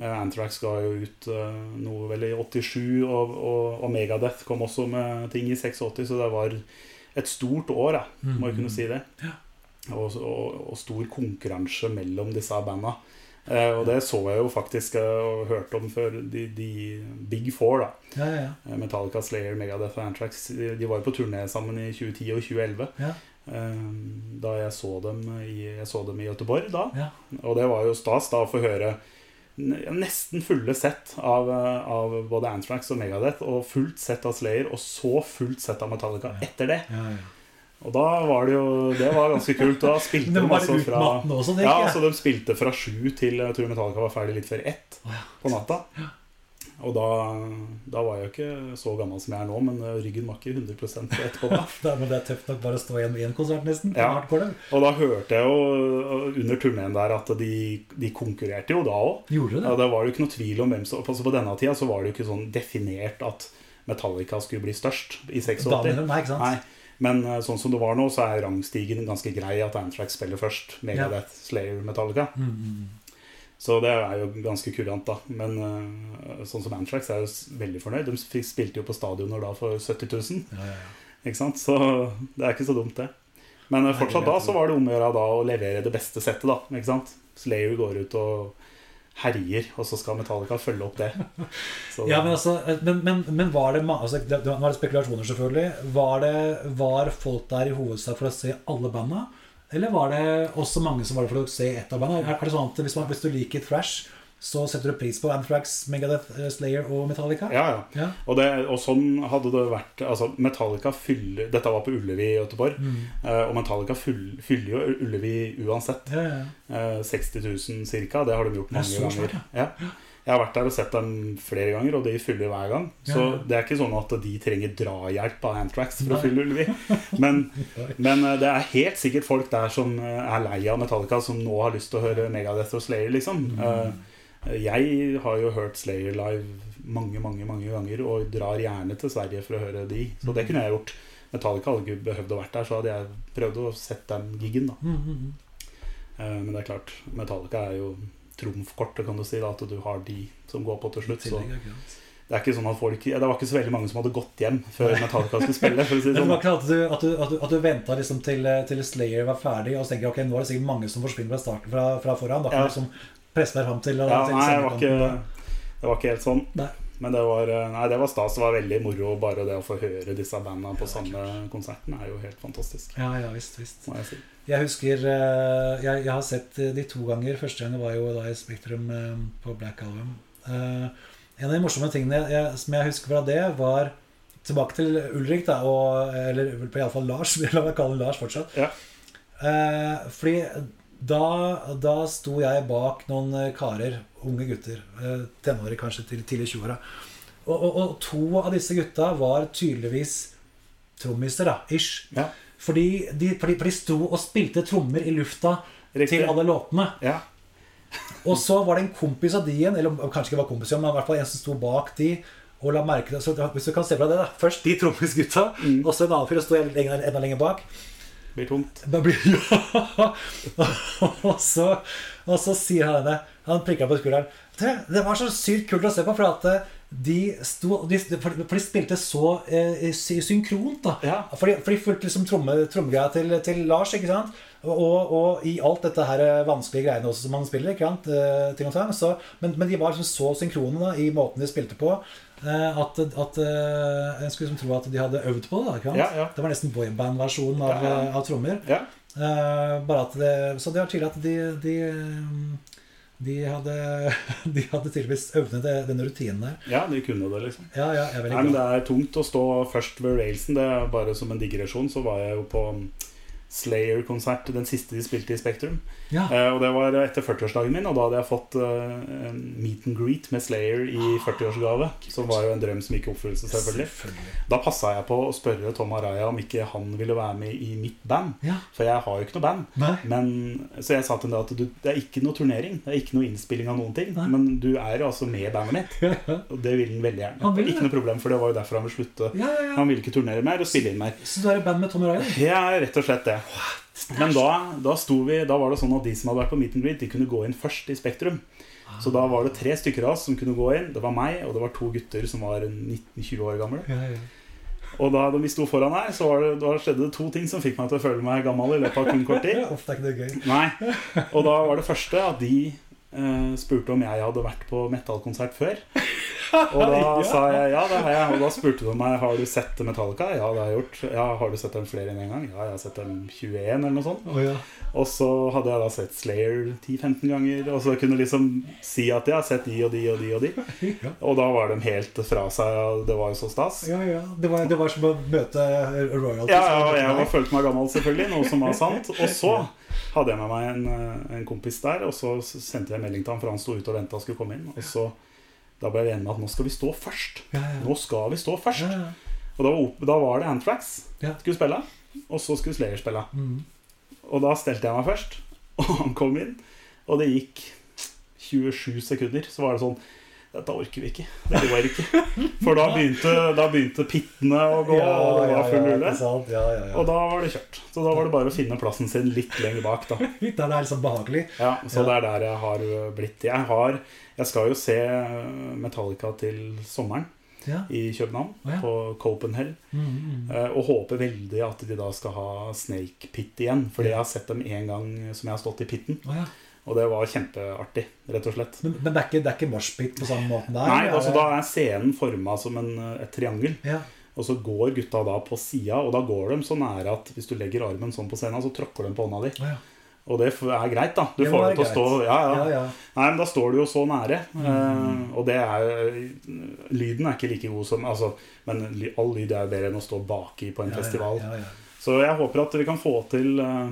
Eh, Anthrax ga jo ut eh, noe vel i 87, og, og, og Megadeth kom også med ting i 86, så det var et stort år, da, må jeg kunne si det. Og, og, stor konkurranse mellom disse banda. Eh, og det så jeg jo faktisk og hørte om før. De, de Big Four, da. Ja, ja, ja. Metallica, Slayer, Megadeth og Anthrax. De, de var jo på turné sammen i 2010 og 2011. ja, eh, Da jeg så dem i, jeg så dem i Göteborg da. ja. Og det var jo stas da å få høre nesten fulle sett av, eh, av både Anthrax og Megadeth, og fullt sett av Slayer, og så fullt sett av Metallica etter det. ja, ja. Og da var det jo Det var ganske kult. Da spilte <laughs> de altså fra også, Ja, så de spilte fra sju til jeg tror Metallica var ferdig litt før ett på natta. Og da, da var jeg jo ikke så gammel som jeg er nå, men eh, ryggen var ikke 100 etterpå da. <laughs> Det er, men det er tøft nok bare å stå igjen med én konsert, nesten. Ja. Og da hørte jeg jo eh, under turneen der at de, de konkurrerte jo da òg. Gjorde det? Ja, det var jo ikke noe tvil om hvem som altså På denne tida så var det jo ikke sånn definert at Metallica skulle bli størst i 86. Da mener de, nei, ikke sant? Nei, men eh, sånn som det var nå, så er rangstigen ganske grei at Antrax spiller først. Megadeth, Slayer, Metallica. Mm, Så det er jo ganske kurant, da. Men uh, sånn som Antrax er jo veldig fornøyd. De spilte jo på stadioner da for 70 000. Ja, ja, ja. Ikke sant? Så det er ikke så dumt, det. Men uh, fortsatt da så var det om å gjøre da å levere det beste settet, da. Ikke sant? Slayer går ut og herjer, og så skal Metallica følge opp det. <laughs> Så, Ja, men, altså, men, men, men var det altså, det, det var spekulasjoner, selvfølgelig. Var, det, var folk der i hovedsak for å se alle banda? Eller var det også mange som var der for å se ett av bandene? Er, det sånn at hvis, man, hvis du liker thrash, så setter du pris på Anthrax, Megadeth, eh, Slayer og Metallica? ja, ja. Ja. Og, det, og sånn hadde det vært altså Metallica fyller Dette var på Ullevi i Göteborg. Mm. eh, og Metallica fyll, fyller jo Ullevi uansett. Ja, ja. Eh, 60 000 ca. Det har de gjort mange ganger. svært, Ja. Jeg har vært der og sett dem flere ganger, og de fyller hver gang. Så det er ikke sånn at de trenger drahjelp av Antrax for å fylle Ullevi. Men, <laughs> men eh, det er helt sikkert folk der som eh, er lei av Metallica, som nå har lyst til å høre Megadeth og Slayer, liksom. Mm. Eh, Jeg har jo hørt Slayer live mange, mange mange ganger, og drar gjerne til Sverige for å høre de. Så Mm. det kunne jeg gjort. Metallica hadde ikke behøvd å vært der, så hadde jeg prøvd å sette den gigen, da. Mm, mm, mm. Men det er klart, Metallica er jo trumfkortet, kan du si, da, at du har de som går på til slutt. Så det er ikke sånn at folk Det var ikke så veldig mange som hadde gått hjem før Metallica skulle spille. For å si det sånn. at du, at du, at du venta liksom til, til Slayer var ferdig, og så tenker jeg, ok, nå er det sikkert mange som forsvinner fra starten fra, fra foran. Da kan Ja. du liksom presse deg fram til Ja, til nei, det var, ikke, det var ikke helt sånn. Nei. Men det var, eh, nei, det var stas. Det var veldig moro. Bare det å få høre disse bandene på samme konserten er jo helt fantastisk. Ja, ja, visst, visst. Må jeg si. Jeg husker eh, jeg, jeg har sett de to ganger. Første gang var jo da i Spektrum eh, på Black Album. Eh, en av de morsomme tingene jeg, som jeg husker fra det, var Tilbake til Ulrik, da, og, eller iallfall Lars. <laughs> La meg kalle ham Lars fortsatt. Ja. Eh, fordi da, da sto jeg bak noen eh, karer, unge gutter, eh, tenårige kanskje til tidlig 20-åra. Og, og, og to av disse gutta var tydeligvis trommiser, da, ish. Ja, Fordi de, fordi, for de sto og spilte trommer i lufta riktig. til alle låtene. Ja, Og så var det en kompis av de igjen, eller kanskje ikke var kompis, men i hvert fall en som sto bak de. Og la merke til, så Hvis du kan se fra det da Først de trommisgutta, Mm. og så en annen fyr som sto enda, enda lenger bak. blir tomt. Blir, ja. <laughs> og, så, og så sier han det. Han prikker på skulderen. Det, det var så sykt kult å se på, for at eh, de, sto, de, for de spilte så eh, synkront. da Ja. For de, for de fulgte liksom tromme, trommegreia til, til Lars. ikke sant? Og, og i alt dette her eh, vanskelige greiene også som han spiller. ikke sant? Eh, ting og tang, så, men, men de var liksom så synkrone da, i måten de spilte på, eh, at, at eh, en skulle liksom tro at de hadde øvd på det. da, ikke sant? Ja, ja. Det var nesten boyband-versjonen av, eh, av trommer. Ja. Eh, bare at det, så det var tydelig at de, de, de, hadde, <laughs> de hadde tydeligvis øvnet det- den rutinen der. ja, de kunne det, liksom. Ja, ja, jeg er Nei, men. Det er tungt å stå først ved railsen. Det er bare som en digresjon. Så var jeg jo på Slayer-konsert, den siste de spilte i Spektrum. Ja. Eh, og det var etter 40-årsdagen min, og da hadde jeg fått eh, meet and greet med Slayer i 40-årsgave. Som var jo en drøm som gikk i oppfyllelse, selvfølgelig. Selvfølgelig. Da passa jeg på å spørre Tom Araya om ikke han ville være med i mitt band. Ja. For jeg har jo ikke noe band. Men, så jeg sa til ham at du, det er ikke noe turnering. Det er ikke noe innspilling av noen ting. Nei. Men du er jo altså med i bandet mitt. Og det vil han veldig gjerne. Han ikke noe problem, for det var jo derfor han ville slutte. Ja, ja, ja. Han ville ikke turnere mer og spille inn mer. Så du er i band med Tom Araya? Ja, rett og slett det. Men da, da, vi, da var det sånn at de som hadde vært på meet and greet, de kunne gå inn først i Spektrum. Så da var det tre stykker av oss som kunne gå inn. Det var meg, og det var to gutter som var 19-20 år gamle. Ja, ja. Og da, da vi sto foran her, så var det, da skjedde det to ting som fikk meg til å føle meg gammel i løpet av kun kort tid. <laughs> Det er ikke det gøy. Nei. Og da var det første at de eh, spurte om jeg hadde vært på metallkonsert før. Og da <laughs> Ja. sa jeg ja, det har jeg. Og da spurte de meg har du sett Metallica. Ja, det har jeg gjort. Ja, Har du sett dem flere enn én en gang? Ja, jeg har sett dem 21 eller noe sånt. Oh, ja. Og så hadde jeg da sett Slayer 10-15 ganger. Og så kunne liksom si at jeg har sett de og de og de og de. <laughs> Ja. Og da var de helt fra seg. og Det var jo så stas. Ja, ja. Det var, det var som å møte royalties. Ja, ja, jeg var, følte meg gammel, selvfølgelig, noe som var sant. Og så hadde jeg med meg en, eh, en kompis der, og så sendte jeg melding til han, for han sto ute og venta og skulle komme inn. Og så da ble vi enige med at nå skal vi stå først. Ja, ja. Nå skal vi stå først. Ja, ja. Og da var, da var det Anthrax Ja. skulle spille, og så skulle Slayer spille. Mm. Og da stelte jeg meg først, <laughs> og han kom inn, og det gikk 27 sekunder. Så var det sånn Dette orker vi ikke. Det går ikke. <laughs> For da begynte, da begynte pittene å gå, Ja, og det var full ja, rulle. Ja, ja. Og da var det kjørt. Så da var det bare å finne plassen sin litt lenger bak, da. <laughs> Det er liksom behagelig. Ja, så det er der jeg har blitt. Jeg, har, jeg skal jo se Metallica til sommeren Ja. i København, oh, ja. på Copenhagen. Mm, mm. ø, Og håper veldig at de da skal ha Snake Pit igjen. Fordi jeg har sett dem en gang som jeg har stått i pitten. Oh, ja. Og det var kjempeartig, rett og slett. Men, men det er ikke, det er ikke moshpit på samme måten der? Nei, altså Da er scenen forma som en, et triangel. ja. Og så går gutta da på sida, og da går de så nære at hvis du legger armen sånn på scenen, så tråkker de på hånda di. Ja. Og det er greit, da. Du Det får det til å stå ja, ja. Ja. Nei, men da står du jo så nære. Eh, og det er Lyden er ikke like god som altså, Men all lyd er jo bedre enn å stå baki på en festival. Så jeg håper at vi kan få til uh,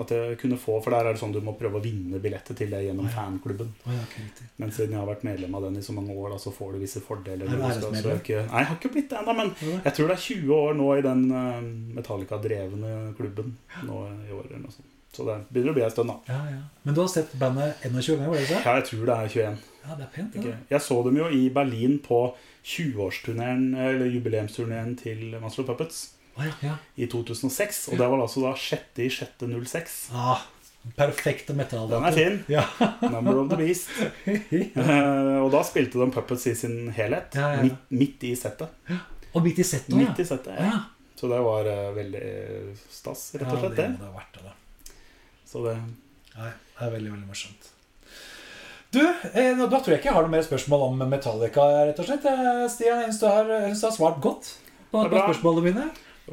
at jeg kunne få For der er det sånn du må prøve å vinne billettet til det gjennom fanklubben. Men siden jeg har vært medlem av den i så mange år, da, så får du visse fordeler. Er du når skal- jeg ikke, nei, jeg har ikke blitt det ennå, men jeg tror det er 20 år nå i den uh, Metallica-drevne klubben nå i år. eller noe sånt. Så det begynner å bli en stund, da. Ja, ja. Men du har sett bandet 21 ganger? Ja, jeg tror det er 21. Ja, det er pent, ja. Jeg så dem jo i Berlin på 20-årsturneen, eller jubileumsturneen til Master of Puppets Å, ja, i 2006. Og det var altså da 6.6.06. Ah, perfekte metalldato. Den er fin. <laughs> Ja. Number of the Beast. <laughs> Eh, og da spilte de Puppets i sin helhet. Midt, midt i settet. Og midt i settet Midt i settet, ja. ja. ja. Så det var eh, veldig stas, rett og slett, Ja, det det. må det ha vært det, da. Så det Nei, det er veldig, veldig morsomt. Du, eh, da tror jeg ikke jeg har noe mer spørsmål om Metallica, rett og slett. Eh, Stian, jeg syns du, du har svart godt på, Det er på spørsmålene mine.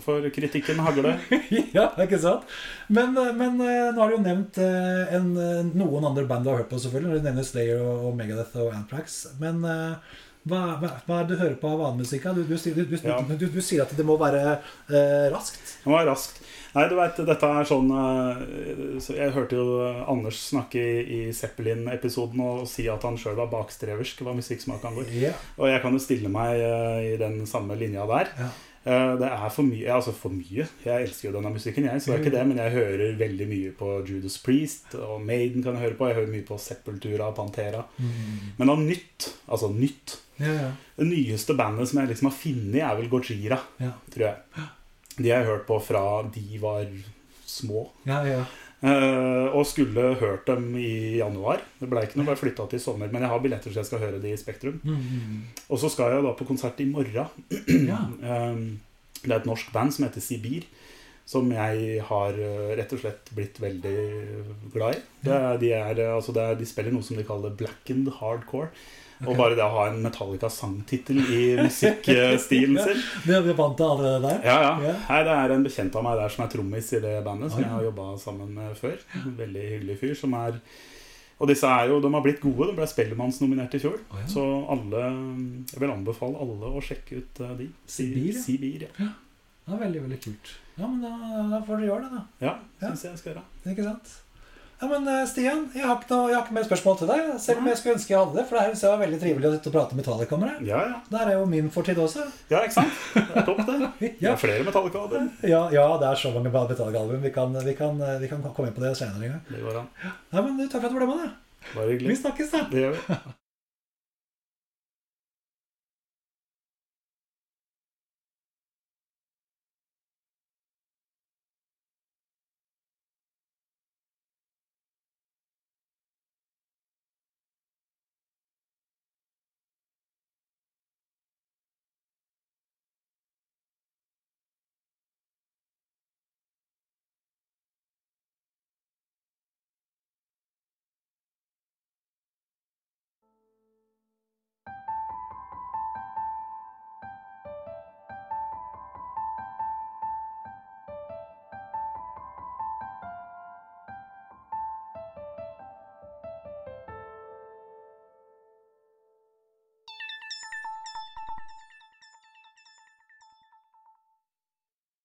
For kritikken hagler. <laughs> ja, ikke sant? Men, eh, men eh, nå har du jo nevnt en, noen andre band du har hørt på, selvfølgelig. Du nevner Slayer og, Megadeth og Anthrax. Men hva, hva, hva er det du hører på av annen musikk? Du, du, sier- du, du, Ja. du, du sier at det må være uh, raskt. Det må være raskt. Nei, du vet, dette er sånn eh, Jeg hørte jo Anders snakke i, i Zeppelin-episoden og si at han sjøl var bakstreversk hva musikksmak angår. Yeah. Og jeg kan jo stille meg eh, i den samme linja der. Ja. Eh, Det er for mye. Altså for mye. Jeg elsker jo denne musikken, jeg, så det er ikke det. Men jeg hører veldig mye på Judas Priest, og Maiden kan jeg høre på. Jeg hører mye på Sepultura, Pantera. Mm. Men av nytt, altså nytt Ja, ja. Det nyeste bandet som jeg liksom har funnet, er vel Gojira, Ja. tror jeg. De har jeg hørt på fra de var små. ja, ja. Uh, og skulle hørt dem i januar. Det ble ikke noe, bare flytta til i sommer. Men jeg har billetter så jeg skal høre de i Spektrum. Mm. Og så skal jeg da på konsert i morgen. ja. Uh, <clears throat> det er et norsk band som heter Sibir. Som jeg har uh, rett og slett blitt veldig glad i. Det er, de, er, uh, altså det er, de spiller noe som de kaller blackened hardcore. Og bare det å ha en Metallica-sangtittel i musikkstilen <laughs> sin Det det vant til allerede der? Ja, ja. Ja. Nei, det er en bekjent av meg der som er trommis i det bandet, som jeg har jobba sammen med før. En veldig hyggelig fyr som er Og disse er jo, de har blitt gode. De ble Spellemannsnominert i fjor. Oh, ja. Så alle Jeg vil anbefale alle å sjekke ut uh, de. Sibir, ja. Ja. Det er veldig, veldig kult. Ja, men da, da får dere gjøre det, da. ja Ja. syns jeg jeg skal gjøre. Ikke sant? Ja, men eh, Stian, jeg har ikke, noe, jeg har ikke mer spørsmål til deg. Selv om jeg skulle ønske jeg hadde det. For det her var veldig trivelig å sitte og prate Metallica med deg. Ja, ja. Der er jo min fortid også. Ja, ikke sant? Det er topp, det. Det <laughs> Ja, er flere Metallica-album. ja, ja det er så mange Metallica-album. Vi, kan- vi, vi kan komme inn på det senere en gang. Det går an. Ja, men du, Takk for at du ble med. da. Bare Vi snakkes, da. Det gjør vi.